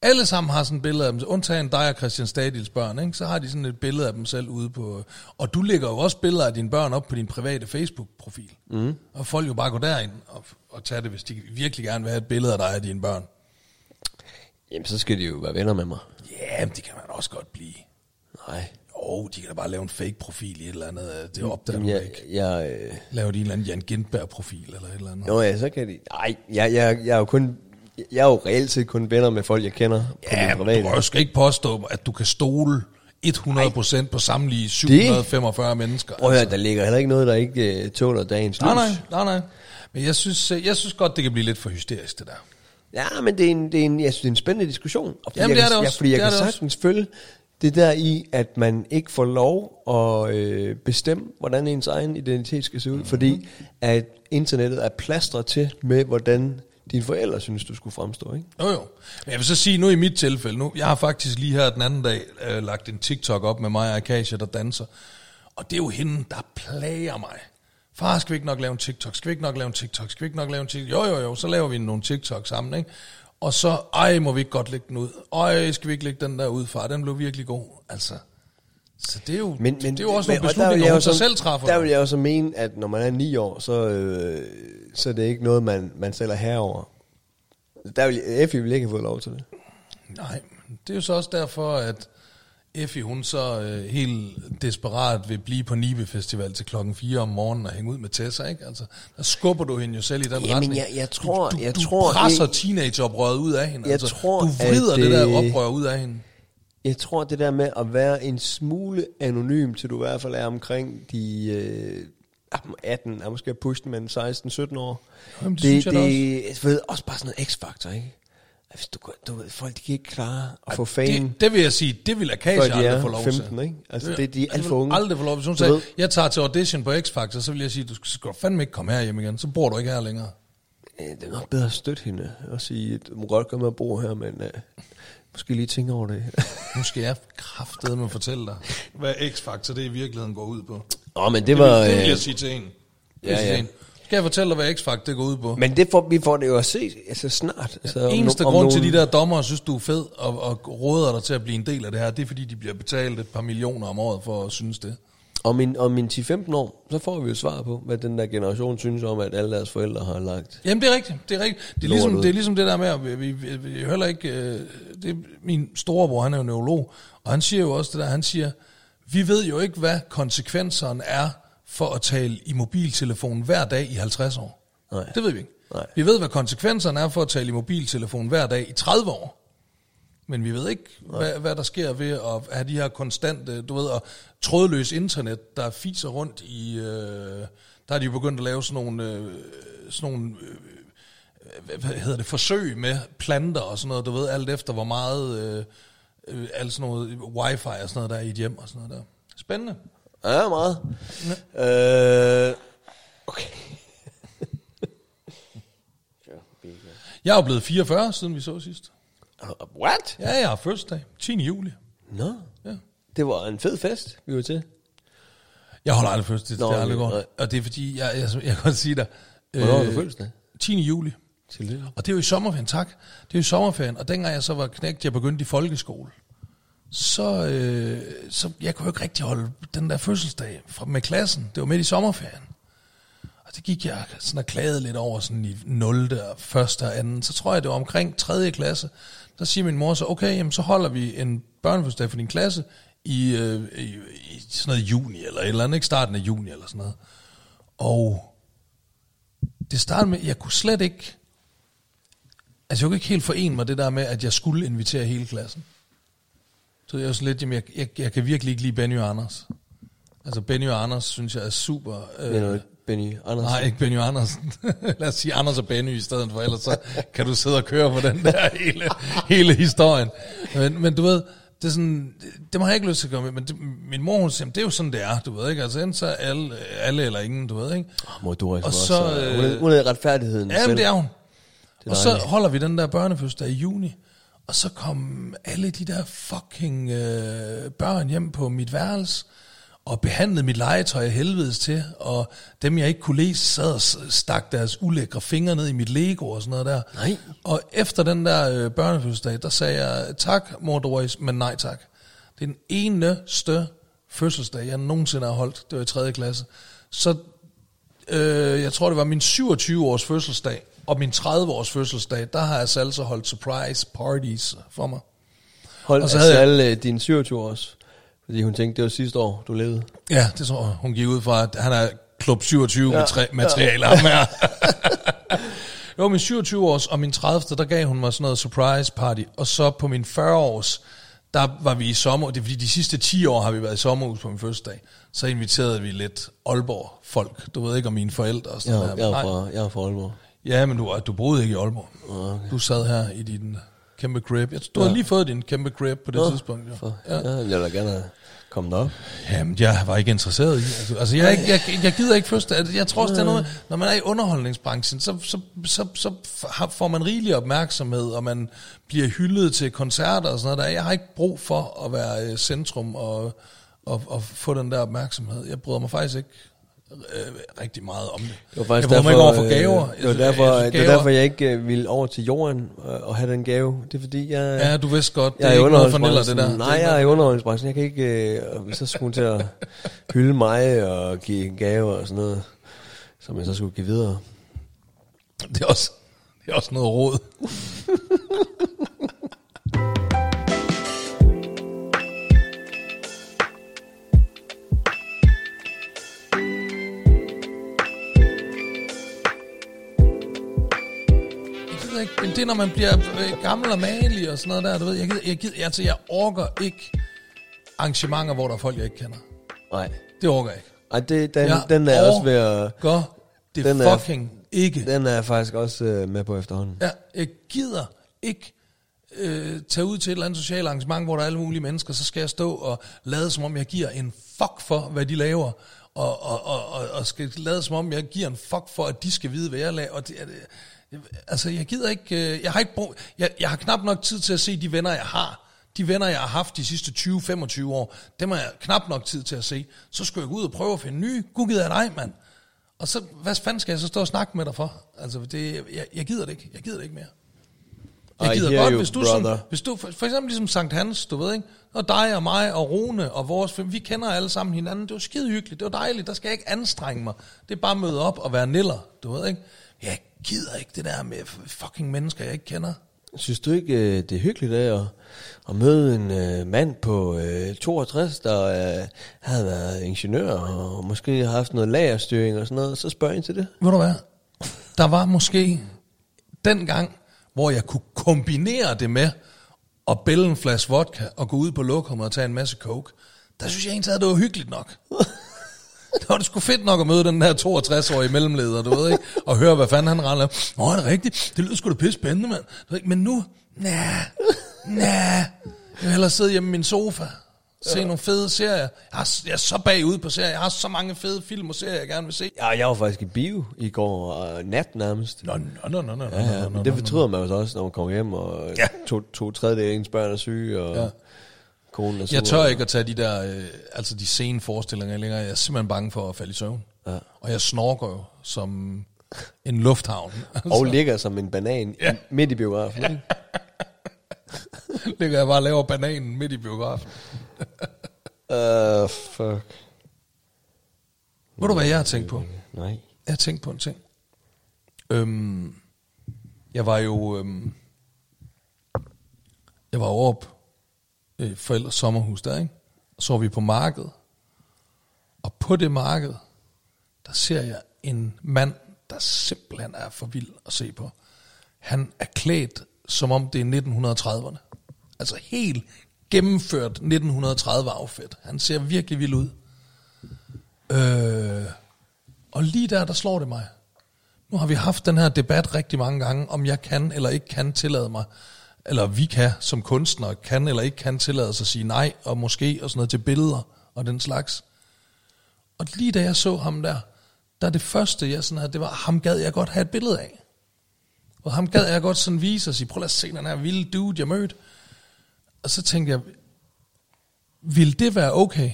[SPEAKER 1] Alle sammen har sådan et billede af dem, undtagen dig og Christian Stadils børn, ikke? så har de sådan et billede af dem selv ude på... Og du lægger jo også billeder af dine børn op på din private Facebook-profil. Mm. Og folk jo bare går derind og, og tager det, hvis de virkelig gerne vil have et billede af dig og dine børn.
[SPEAKER 2] Jamen, så skal de jo være venner med mig.
[SPEAKER 1] Ja, men det kan man også godt blive.
[SPEAKER 2] Nej.
[SPEAKER 1] Jo, de kan da bare lave en fake-profil i et eller andet. øh, Det opdager
[SPEAKER 2] Jamen, jeg,
[SPEAKER 1] ikke.
[SPEAKER 2] jeg, øh,
[SPEAKER 1] Laver de en eller anden Jan Gindberg-profil eller et eller andet.
[SPEAKER 2] jo, ja, så kan de... Nej, jeg, jeg, jeg er jo kun... Jeg er jo reelt set kun venner med folk, jeg kender på
[SPEAKER 1] Ja,
[SPEAKER 2] min private.
[SPEAKER 1] du kan jo skal ikke påstå, at du kan stole 100% på samtlige 745 mennesker.
[SPEAKER 2] Prøv høre, der ligger heller ikke noget, der ikke uh, tåler dagens
[SPEAKER 1] Nej,
[SPEAKER 2] lys.
[SPEAKER 1] nej, nej, nej. Men jeg synes, øh, jeg synes godt, det kan blive lidt for hysterisk, det der.
[SPEAKER 2] Ja, men det er en, det er en, jeg synes, det er en spændende diskussion. Og fordi
[SPEAKER 1] Jamen,
[SPEAKER 2] jeg
[SPEAKER 1] det er
[SPEAKER 2] kan,
[SPEAKER 1] det
[SPEAKER 2] Ja,
[SPEAKER 1] også.
[SPEAKER 2] fordi jeg
[SPEAKER 1] Det
[SPEAKER 2] kan
[SPEAKER 1] det også.
[SPEAKER 2] sagtens følge det der i, at man ikke får lov at øh, bestemme, hvordan ens egen identitet skal se ud,
[SPEAKER 1] Mhm.
[SPEAKER 2] mm-hmm. fordi at internettet er plastret til med, hvordan dine forældre synes, du skulle fremstå. Ikke?
[SPEAKER 1] Jo, jo. Men jeg vil så sige, nu i mit tilfælde, nu, jeg har faktisk lige her den anden dag øh, lagt en TikTok op med mig og Akasia, der danser. Og det er jo hende, der plager mig. Far, skal vi ikke nok lave en TikTok? Skal vi ikke nok lave en TikTok? Skal vi ikke nok lave en TikTok? Jo, jo, jo, så laver vi nogle TikTok sammen, ikke? Og så, ej, må vi ikke godt lægge den ud. Ej, skal vi ikke lægge den der ud, far? Den blev virkelig god. Altså, så det er jo, men, men, det er jo også
[SPEAKER 2] men-
[SPEAKER 1] nogle
[SPEAKER 2] der
[SPEAKER 1] beslutninger,
[SPEAKER 2] jeg
[SPEAKER 1] hun så selv træffer.
[SPEAKER 2] Der vil jeg også mene, at når man er ni år, så, øh, så er det ikke noget, man, man selv er herover. Der vil Effie vil ikke have fået lov til det.
[SPEAKER 1] Nej, det er jo så også derfor, at Effie, hun så øh, helt desperat vil blive på Nibe Festival til klokken 4 om morgenen og hænge ud med Tessa, ikke? Altså, der skubber du hende jo selv i den
[SPEAKER 2] Jamen,
[SPEAKER 1] retning.
[SPEAKER 2] jeg- jeg tror-
[SPEAKER 1] du, du,
[SPEAKER 2] jeg
[SPEAKER 1] du
[SPEAKER 2] tror
[SPEAKER 1] presser
[SPEAKER 2] ikke-
[SPEAKER 1] teenageoprøret ud af hende.
[SPEAKER 2] Jeg
[SPEAKER 1] altså,
[SPEAKER 2] tror,
[SPEAKER 1] du vrider
[SPEAKER 2] at
[SPEAKER 1] det der
[SPEAKER 2] det-
[SPEAKER 1] oprør ud af hende.
[SPEAKER 2] Jeg tror, det der med at være en smule anonym, til du i hvert fald er omkring de øh, 18, er måske pushen, men 16-17 år.
[SPEAKER 1] Jamen, det
[SPEAKER 2] det,
[SPEAKER 1] synes jeg
[SPEAKER 2] det jeg ved, også bare sådan noget x-faktor, ikke? Hvis du, du ved, folk de kan ikke klare at få fame,
[SPEAKER 1] Det, det vil jeg sige, det vil Akasia
[SPEAKER 2] de
[SPEAKER 1] aldrig få lov
[SPEAKER 2] 15,
[SPEAKER 1] til.
[SPEAKER 2] ikke? Altså, det, de er alt for unge.
[SPEAKER 1] Aldrig få lov. Hvis hun sagde,
[SPEAKER 2] ved.
[SPEAKER 1] jeg tager til audition på X-Factor, så vil jeg sige, du skal, fandme ikke komme her hjem igen. Så bor du ikke her længere.
[SPEAKER 2] Det er nok bedre at støtte hende og sige, du må godt komme og bo her, men uh, måske lige tænke over det.
[SPEAKER 1] Nu skal jeg kraftedeme fortælle dig, hvad X-Factor det i virkeligheden går ud på.
[SPEAKER 2] Åh, men det
[SPEAKER 1] Det,
[SPEAKER 2] var...
[SPEAKER 1] det vil
[SPEAKER 2] øh,
[SPEAKER 1] jeg sige til en.
[SPEAKER 2] Ja, ja.
[SPEAKER 1] til en. Skal jeg fortælle dig, hvad X-Factor det går ud på?
[SPEAKER 2] Men det får, vi får det jo at se altså snart. Altså, om
[SPEAKER 1] Eneste
[SPEAKER 2] om
[SPEAKER 1] grund til
[SPEAKER 2] nogle-
[SPEAKER 1] de der dommer synes, du er fed og, og råder dig til at blive en del af det her, det er fordi, de bliver betalt et par millioner om året for at synes det.
[SPEAKER 2] Om en, om en 10-15 år, så får vi jo svar på, hvad den der generation synes om, at alle deres forældre har lagt.
[SPEAKER 1] Jamen, det er rigtigt. Det er, rigtigt. Det er, ligesom, det er ligesom det der med, at vi, vi, vi, vi heller ikke... Øh, det er min storebror, han er jo neurolog, og han siger jo også det der, han siger, vi ved jo ikke, hvad konsekvenserne er for at tale i mobiltelefon hver dag i 50 år.
[SPEAKER 2] Nej.
[SPEAKER 1] Det ved vi ikke.
[SPEAKER 2] Nej.
[SPEAKER 1] Vi ved, hvad konsekvenserne er for at tale i mobiltelefon hver dag i 30 år. Men vi ved ikke, hvad, hvad der sker ved at have de her konstante, du ved, og trådløs internet, der fiser rundt i... Øh, der er de jo begyndt at lave sådan nogle, øh, sådan nogle øh, hvad- hedder det, forsøg med planter og sådan noget, du ved, alt efter hvor meget, øh, øh, alt sådan noget wifi og sådan noget der er i et hjem og sådan noget der. Spændende.
[SPEAKER 2] Ja, meget. Ja. Øh, okay.
[SPEAKER 1] Jeg er jo blevet 44, siden vi så sidst.
[SPEAKER 2] What?
[SPEAKER 1] Ja, jeg har fødselsdag. 10. juli.
[SPEAKER 2] Nå,
[SPEAKER 1] Ja.
[SPEAKER 2] det var en fed fest, vi var til.
[SPEAKER 1] Jeg holder aldrig fødselsdag, det
[SPEAKER 2] Nå,
[SPEAKER 1] er aldrig går.
[SPEAKER 2] nej.
[SPEAKER 1] Og det er fordi, jeg, jeg, jeg kan godt sige dig.
[SPEAKER 2] Hvornår har du fødselsdag?
[SPEAKER 1] 10. juli.
[SPEAKER 2] Tillykke.
[SPEAKER 1] Og det er jo i sommerferien, tak. Det er jo i sommerferien, og dengang jeg så var knægt, jeg begyndte i folkeskole, så, øh, så jeg kunne jo ikke rigtig holde den der fødselsdag fra, med klassen. Det var midt i sommerferien. Og det gik jeg sådan og klagede lidt over sådan i 0. og 1. og 2. Så tror jeg, det var omkring 3. klasse. Så siger min mor så, okay, jamen, så holder vi en børnefødselsdag for din klasse i, øh, i, i sådan noget juni, eller et eller andet, ikke starten af juni, eller sådan noget. Og det startede med, jeg kunne slet ikke, altså jeg kunne ikke helt forene mig det der med, at jeg skulle invitere hele klassen. Så jeg er sådan lidt, jamen jeg, jeg, jeg kan virkelig ikke lide Benny og Anders. Altså Benny og Anders synes jeg er super... Øh,
[SPEAKER 2] Benny Andersen?
[SPEAKER 1] Nej, ikke Benny Andersen. Lad os sige Anders og Benny i stedet for, ellers så kan du sidde og køre på den der hele, hele historien. Men, men du ved, det er sådan, det, det må jeg ikke lyst til at gøre med, men det, min mor, hun siger, "Jamen, det er jo sådan, det er, du ved ikke, altså enten så er alle, alle eller ingen, du ved ikke.
[SPEAKER 2] Oh, mor Doris
[SPEAKER 1] Og så,
[SPEAKER 2] også,
[SPEAKER 1] øh,
[SPEAKER 2] hun, er, hun er retfærdigheden
[SPEAKER 1] Ja, men det er hun.
[SPEAKER 2] er
[SPEAKER 1] og så holder vi den der børnefødselsdag i juni, og så kom alle de der fucking øh, børn hjem på mit værelse, og behandlede mit legetøj af helvedes til, og dem jeg ikke kunne læse, sad og stak deres ulækre fingre ned i mit Lego og sådan noget der.
[SPEAKER 2] Nej.
[SPEAKER 1] Og efter den der øh, børnefødselsdag, der sagde jeg, tak mor Doris, men nej tak. Det er den eneste fødselsdag, jeg nogensinde har holdt. Det var i 3. klasse. Så øh, jeg tror, det var min 27-års fødselsdag, og min 30-års fødselsdag, der har jeg altså holdt surprise parties for mig.
[SPEAKER 2] Hold
[SPEAKER 1] Og så havde
[SPEAKER 2] jeg... din 27 års, fordi hun tænkte, det var sidste år, du levede.
[SPEAKER 1] Ja, det tror jeg, hun gik ud fra, at han er klub 27 ja,
[SPEAKER 2] Ja,
[SPEAKER 1] med materialer ja. med. jo, min 27 års og min 30. der gav hun mig sådan noget surprise party, og så på min 40 års, der var vi i sommer, det er fordi de sidste 10 år har vi været i sommerhus på min fødselsdag, så inviterede vi lidt Aalborg folk, du ved ikke om mine forældre og sådan
[SPEAKER 2] Jeg,
[SPEAKER 1] noget.
[SPEAKER 2] jeg, er fra, jeg er fra Aalborg.
[SPEAKER 1] Ja, men du, du boede ikke i Aalborg.
[SPEAKER 2] Okay.
[SPEAKER 1] Du sad her i din kæmpe. Jeg, du ja. havde lige fået din kæmpe crib på det
[SPEAKER 2] Nå,
[SPEAKER 1] tidspunkt. Jo.
[SPEAKER 2] For,
[SPEAKER 1] Ja.
[SPEAKER 2] ja. jeg vil gerne have kommet op.
[SPEAKER 1] Jamen, jeg var ikke interesseret i. Altså, altså jeg, ikke, jeg, jeg gider ikke først. Altså, Jeg tror også, det er noget, når man er i underholdningsbranchen, så, så, så, så får man rigelig opmærksomhed, og man bliver hyldet til koncerter og sådan noget der. Jeg har ikke brug for at være øh, centrum og, og, og få den der opmærksomhed. Jeg bryder mig faktisk ikke øh, rigtig meget om det.
[SPEAKER 2] Det var faktisk
[SPEAKER 1] jeg mig ikke over for
[SPEAKER 2] øh,
[SPEAKER 1] gaver.
[SPEAKER 2] Det var
[SPEAKER 1] Jeg-
[SPEAKER 2] derfor,
[SPEAKER 1] jeg-
[SPEAKER 2] det
[SPEAKER 1] gaver-
[SPEAKER 2] var derfor jeg ikke øh, ville over til jorden og, og have den gave. Det er fordi, jeg,
[SPEAKER 1] Ja, du vidste godt, det
[SPEAKER 2] jeg
[SPEAKER 1] er ikke noget for Niller, det der.
[SPEAKER 2] Nej,
[SPEAKER 1] er
[SPEAKER 2] jeg er i underholdningsbranchen. Jeg kan ikke... Øh, så skulle hun til at hylde mig og give gaver og sådan noget, som jeg så skulle give videre.
[SPEAKER 1] det, er også, det er også noget råd. Gider ikke, men det er, når man bliver øh, gammel og malig og sådan noget der, du ved, jeg, gider, jeg, gider, altså, jeg orker ikke arrangementer, hvor der er folk, jeg ikke kender.
[SPEAKER 2] Nej.
[SPEAKER 1] Det orker jeg ikke.
[SPEAKER 2] Ej, det, den,
[SPEAKER 1] Jeg
[SPEAKER 2] den er også ved at...
[SPEAKER 1] Gør det
[SPEAKER 2] Den er-
[SPEAKER 1] fucking ikke.
[SPEAKER 2] Den er jeg faktisk også øh, med på efterhånden.
[SPEAKER 1] Ja, jeg gider ikke øh, tage ud til et eller andet socialt arrangement, hvor der er alle mulige mennesker, så skal jeg stå og lade som om, jeg giver en fuck for, hvad de laver, og, og, og, og, og skal lade som om, jeg giver en fuck for, at de skal vide, hvad jeg laver. Og det, er det, altså, jeg gider ikke, øh, jeg har ikke brug, jeg, jeg har knap nok tid til at se de venner, jeg har. De venner, jeg har haft de sidste 20-25 år, dem har jeg knap nok tid til at se. Så skal jeg gå ud og prøve at finde nye. Gud gider jeg dig, mand. Og så, hvad fanden skal jeg så stå og snakke med dig for? Altså, det, jeg, jeg gider det ikke. Jeg gider det ikke mere. Jeg gider godt,
[SPEAKER 2] you,
[SPEAKER 1] hvis du,
[SPEAKER 2] brother.
[SPEAKER 1] sådan, hvis du for, for eksempel ligesom Sankt Hans, du ved ikke, og dig og mig og Rune og vores, vi kender alle sammen hinanden, det var skide hyggeligt, det var dejligt, der skal jeg ikke anstrenge mig, det er bare at møde op og være niller, du ved ikke, jeg gider ikke det der med fucking mennesker, jeg ikke kender.
[SPEAKER 2] Synes du ikke, øh, det er hyggeligt af at, at møde en øh, mand på øh, 62, der øh, havde været ingeniør og måske har haft noget lagerstyring og sådan noget, så spørger ind til det?
[SPEAKER 1] Ved du hvad, der var måske den gang, hvor jeg kunne kombinere det med at bælge en flaske vodka og gå ud på lokummet og tage en masse coke, der synes jeg egentlig, at det var hyggeligt nok. Det var sgu fedt nok at møde den der 62-årige mellemleder, du ved ikke, og høre, hvad fanden han render. Nå, er det rigtigt? Det lyder sgu da pisse spændende, mand. Men nu, nej, nej, jeg vil hellere sidde hjemme i min sofa, se nogle fede serier. Jeg, har, jeg er så bagud på serier, jeg har så mange fede film og serier, jeg gerne vil se.
[SPEAKER 2] Ja, jeg var faktisk i bio i går, og nat nærmest.
[SPEAKER 1] Nå, nå, nå, nå, nå,
[SPEAKER 2] Ja, ja,
[SPEAKER 1] nå,
[SPEAKER 2] men det fortryder man jo så også, når man kommer hjem, og
[SPEAKER 1] Ja.
[SPEAKER 2] to, to tredjedel af ens børn er syge, og
[SPEAKER 1] Ja.
[SPEAKER 2] Ja. konen er sur.
[SPEAKER 1] Jeg tør ikke at tage de der, øh, altså de sene forestillinger længere. Jeg er simpelthen bange for at falde i søvn.
[SPEAKER 2] Ja.
[SPEAKER 1] Og jeg snorker jo som en lufthavn. Altså,
[SPEAKER 2] Og ligger som en banan
[SPEAKER 1] Ja.
[SPEAKER 2] ja. midt i biografen. ikke?
[SPEAKER 1] ligger jeg bare og laver bananen midt i biografen.
[SPEAKER 2] Uh, fuck.
[SPEAKER 1] Ved du, hvad jeg har tænkt på?
[SPEAKER 2] Nej.
[SPEAKER 1] Jeg har tænkt på en ting. Øhm, jeg var jo... Øhm, jeg var på øh, forældres sommerhus der, ikke? Og så var vi på markedet. Og på det marked, der ser jeg en mand, der simpelthen er for vild at se på. Han er klædt, som om det er 1930'erne. Altså helt gennemført 1930 affæt. Han ser virkelig vild ud. Øh, og lige der, der slår det mig. Nu har vi haft den her debat rigtig mange gange, om jeg kan eller ikke kan tillade mig, eller vi kan som kunstnere, kan eller ikke kan tillade sig at sige nej, og måske og sådan noget til billeder og den slags. Og lige da jeg så ham der, der det første, jeg sådan havde, det var, ham gad jeg godt have et billede af. Og ham gad jeg godt sådan vise og sige, prøv lad se den her vilde dude, jeg mødte. Og så tænkte jeg, vil det være okay,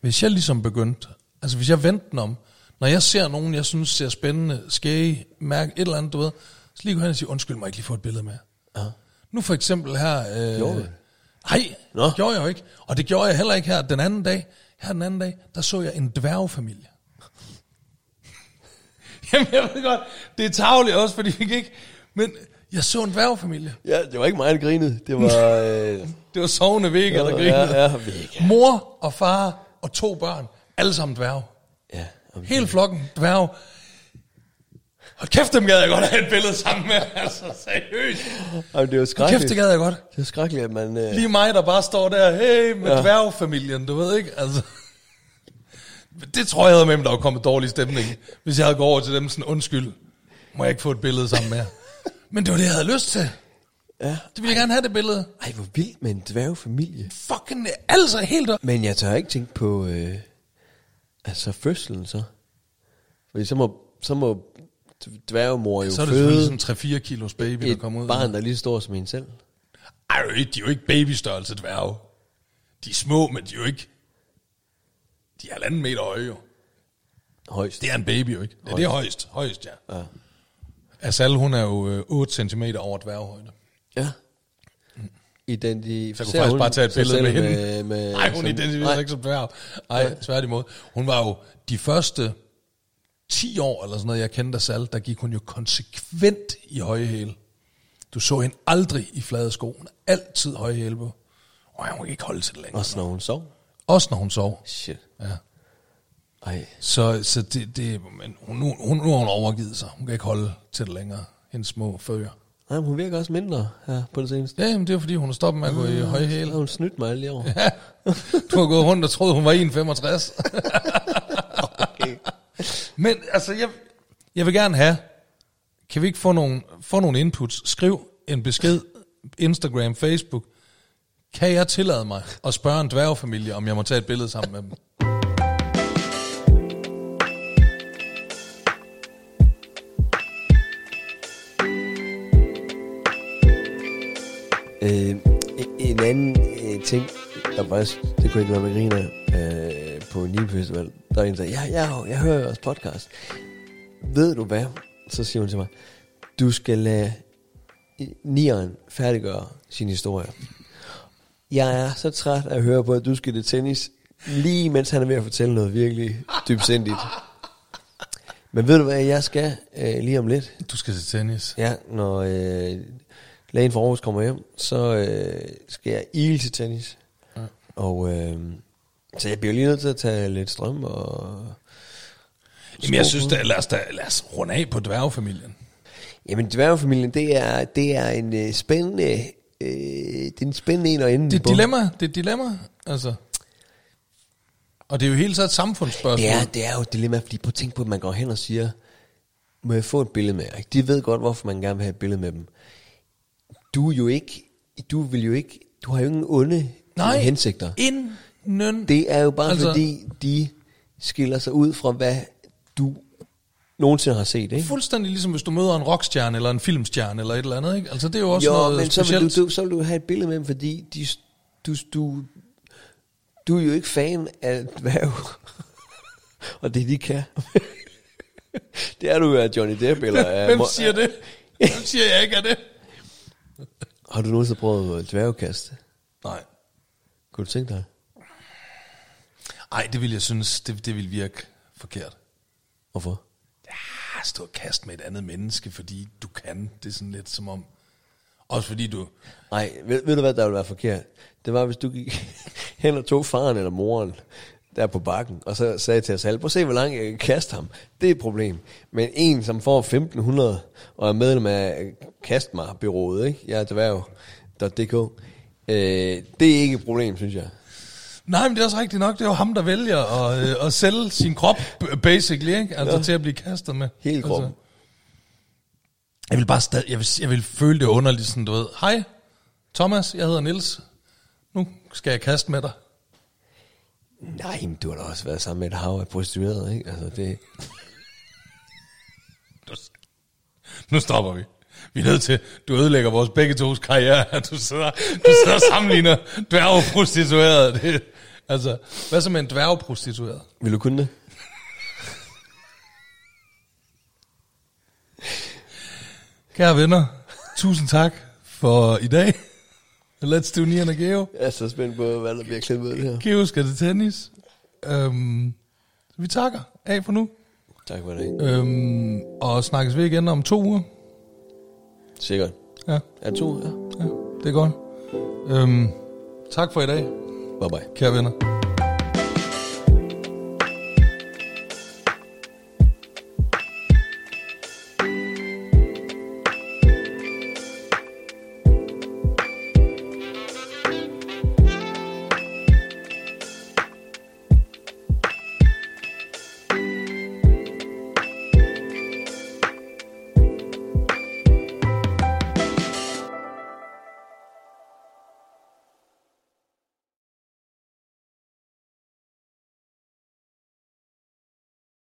[SPEAKER 1] hvis jeg ligesom begyndte, altså hvis jeg vendte den om, når jeg ser nogen, jeg synes ser spændende, skæge, mærke et eller andet, du ved, så lige gå hen og sige, undskyld mig, ikke lige få et billede med.
[SPEAKER 2] Ja.
[SPEAKER 1] Nu for eksempel her... Øh,
[SPEAKER 2] Gjorde?
[SPEAKER 1] Nej,
[SPEAKER 2] Nå.
[SPEAKER 1] det gjorde jeg jo ikke. Og det gjorde jeg heller ikke her den anden dag. Her den anden dag, der så jeg en dværgfamilie. Jamen, jeg ved godt, det er tageligt også, fordi vi ikke... Men jeg så en dværgfamilie.
[SPEAKER 2] Ja, det var ikke mig, der grinede. Det var... Øh,
[SPEAKER 1] Det var sovende Vega, der
[SPEAKER 2] ja,
[SPEAKER 1] grinede.
[SPEAKER 2] ja, Vega.
[SPEAKER 1] Mor og far og to børn. Alle sammen dværge.
[SPEAKER 2] ja. okay.
[SPEAKER 1] Hele flokken dværge. Hold kæft, dem gad jeg godt have et billede sammen med. Altså, seriøst.
[SPEAKER 2] Jamen, det var
[SPEAKER 1] Hold
[SPEAKER 2] skrækkeligt.
[SPEAKER 1] kæft, det gad jeg godt.
[SPEAKER 2] Det var skrækkeligt, at man... Øh,
[SPEAKER 1] Lige mig, der bare står der, hey, med ja. Dværgfamilien, du ved ikke, altså. Det tror jeg havde med, der var kommet dårlig stemning, hvis jeg havde gået over til dem sådan, undskyld, må jeg ikke få et billede sammen med. Men det var det, jeg havde lyst til.
[SPEAKER 2] ja.
[SPEAKER 1] Det ville jeg gerne have, det billede.
[SPEAKER 2] Ej, hvor vildt med en dværgfamilie.
[SPEAKER 1] Fucking, altså helt op.
[SPEAKER 2] Men jeg tør ikke tænke på... Øh, altså, fødslen så. Fordi så må, så må dværgemor jo
[SPEAKER 1] Så er det
[SPEAKER 2] føde
[SPEAKER 1] selvfølgelig sådan 3-4 kilos baby, der
[SPEAKER 2] et
[SPEAKER 1] kommer ud.
[SPEAKER 2] barn, der er lige så stor som en selv.
[SPEAKER 1] Ej, de er jo ikke babystørrelse dværge. De er små, men de er jo ikke... De er halvanden meter høje jo.
[SPEAKER 2] Højst.
[SPEAKER 1] Det er en baby jo ikke. Ja, det er højst. Højst, ja.
[SPEAKER 2] Ja.
[SPEAKER 1] Asal, hun er jo øh, 8 cm over dværghøjde.
[SPEAKER 2] Ja. Identificerer
[SPEAKER 1] Så jeg kunne faktisk bare tage et billede med hende.
[SPEAKER 2] med
[SPEAKER 1] Nej, hun identificerer sig ikke som dværg. Nej, tværtimod. Hun var jo de første 10 år, eller sådan noget, jeg kendte Asal, der gik hun jo konsekvent i høje hæle. Du så hende aldrig i flade sko. Hun altid høje hæle på. Og hun kan ikke holde til det længere.
[SPEAKER 2] Også når hun sov.
[SPEAKER 1] Også når hun sov.
[SPEAKER 2] Shit.
[SPEAKER 1] Ja.
[SPEAKER 2] Ej.
[SPEAKER 1] Så, så det, det men hun, nu, hun, nu har hun overgivet sig. Hun kan ikke holde til det længere. Hendes små fører.
[SPEAKER 2] Nej, hun virker også mindre her på det seneste.
[SPEAKER 1] Ja, men det er fordi, hun har stoppet med at gå i høje
[SPEAKER 2] Så
[SPEAKER 1] hæle.
[SPEAKER 2] hun snydt mig alle år.
[SPEAKER 1] Du har gået rundt og troet, hun var 1,65. Men altså, jeg, jeg vil gerne have, kan vi ikke få nogle, få nogle inputs? Skriv en besked, Instagram, Facebook. Kan jeg tillade mig at spørge en dværgfamilie, om jeg må tage et billede sammen med dem?
[SPEAKER 2] Øh, en anden øh, ting, der faktisk, det kunne ikke være med griner øh, på en Festival, der er en, der sagde, ja, ja, jeg hører jeres podcast. Ved du hvad? Så siger hun til mig, du skal lade Nieren færdiggøre sin historie. Jeg er så træt af at høre på, at du skal det tennis, lige mens han er ved at fortælle noget virkelig dybsindigt. Men ved du hvad, jeg skal øh, lige om lidt,
[SPEAKER 1] Du skal til tennis.
[SPEAKER 2] Ja, når øh, lægen fra Aarhus kommer hjem, så øh, skal jeg ile til tennis. Ja. Og øh, så jeg bliver lige nødt til at tage lidt strøm og...
[SPEAKER 1] Jamen, jeg synes, da, lad, os, da, lad os runde af på dværgfamilien.
[SPEAKER 2] Jamen, dværgefamilien, det er, det er en øh, spændende... Øh, det er en spændende en at ende
[SPEAKER 1] Det er et dilemma, det er et dilemma, altså. Og det er jo hele tiden et samfundsspørgsmål.
[SPEAKER 2] Det er, det er jo et dilemma, fordi prøv at tænke på, at man går hen og siger, må jeg få et billede med jer? De ved godt, hvorfor man gerne vil have et billede med dem. Du er jo ikke, du vil jo ikke, du har jo ingen onde
[SPEAKER 1] Nej,
[SPEAKER 2] hensigter.
[SPEAKER 1] Inden
[SPEAKER 2] Det er jo bare
[SPEAKER 1] Altså-
[SPEAKER 2] fordi, de skiller sig ud fra, hvad du nogensinde har set, ikke?
[SPEAKER 1] Fuldstændig ligesom hvis du møder en rockstjerne eller en filmstjerne eller et eller andet, ikke? Altså det er jo også
[SPEAKER 2] Jo,
[SPEAKER 1] noget
[SPEAKER 2] men så vil,
[SPEAKER 1] specielt.
[SPEAKER 2] du, du, så vil du have et billede med dem, fordi de, du, du, du er jo ikke fan af dværg. Og det de kan. det er du jo af Johnny Depp, eller af...
[SPEAKER 1] Hvem siger det? Hvem siger jeg ikke af det?
[SPEAKER 2] Har du nogensinde prøvet dværgkast?
[SPEAKER 1] Nej.
[SPEAKER 2] Kunne du tænke dig?
[SPEAKER 1] Ej, det vil jeg synes, det, det vil virke forkert.
[SPEAKER 2] Hvorfor?
[SPEAKER 1] Ah, stå og kaste med et andet menneske, fordi du kan. Det er sådan lidt som om... Også fordi du...
[SPEAKER 2] Nej, ved, ved du hvad, der ville være forkert? Det var, hvis du gik hen og tog faren eller moren der på bakken, og så sagde til os alle, prøv at se, hvor langt jeg kan kaste ham. Det er et problem. Men en, som får 1500 og er medlem af Kast mig byrået, ikke? Jeg er dværg.dk. Øh, det er ikke et problem, synes jeg.
[SPEAKER 1] Nej, men det er også rigtigt nok. Det er jo ham, der vælger at, øh, at sælge sin krop, basically, ikke? Altså ja. til at blive kastet med.
[SPEAKER 2] Hele kroppen.
[SPEAKER 1] Altså, jeg vil bare stadig... Jeg vil, jeg vil føle det underligt, sådan du ved. Hej, Thomas, jeg hedder Nils. Nu skal jeg kaste med dig.
[SPEAKER 2] Nej, men du har da også været sammen med et hav af prostituerede, ikke? Altså, det...
[SPEAKER 1] Nu stopper vi. Vi er nødt til, du ødelægger vores begge tos karriere, du sidder, du sidder og sammenligner dværgprostituerede. Det, altså, hvad så med en dværgprostitueret?
[SPEAKER 2] Vil du kunne det?
[SPEAKER 1] Kære venner, tusind tak for i dag. Let's do Nian og Geo.
[SPEAKER 2] Jeg er så spændt på, hvad der bliver klippet ud her.
[SPEAKER 1] Geo skal til tennis. Øhm, vi takker af for nu.
[SPEAKER 2] Tak for det.
[SPEAKER 1] Øhm, og snakkes vi igen om to uger.
[SPEAKER 2] Sikkert.
[SPEAKER 1] Ja,
[SPEAKER 2] Er to? Ja.
[SPEAKER 1] ja det er godt. Øhm, tak for i dag,
[SPEAKER 2] Bye bye.
[SPEAKER 1] kære venner.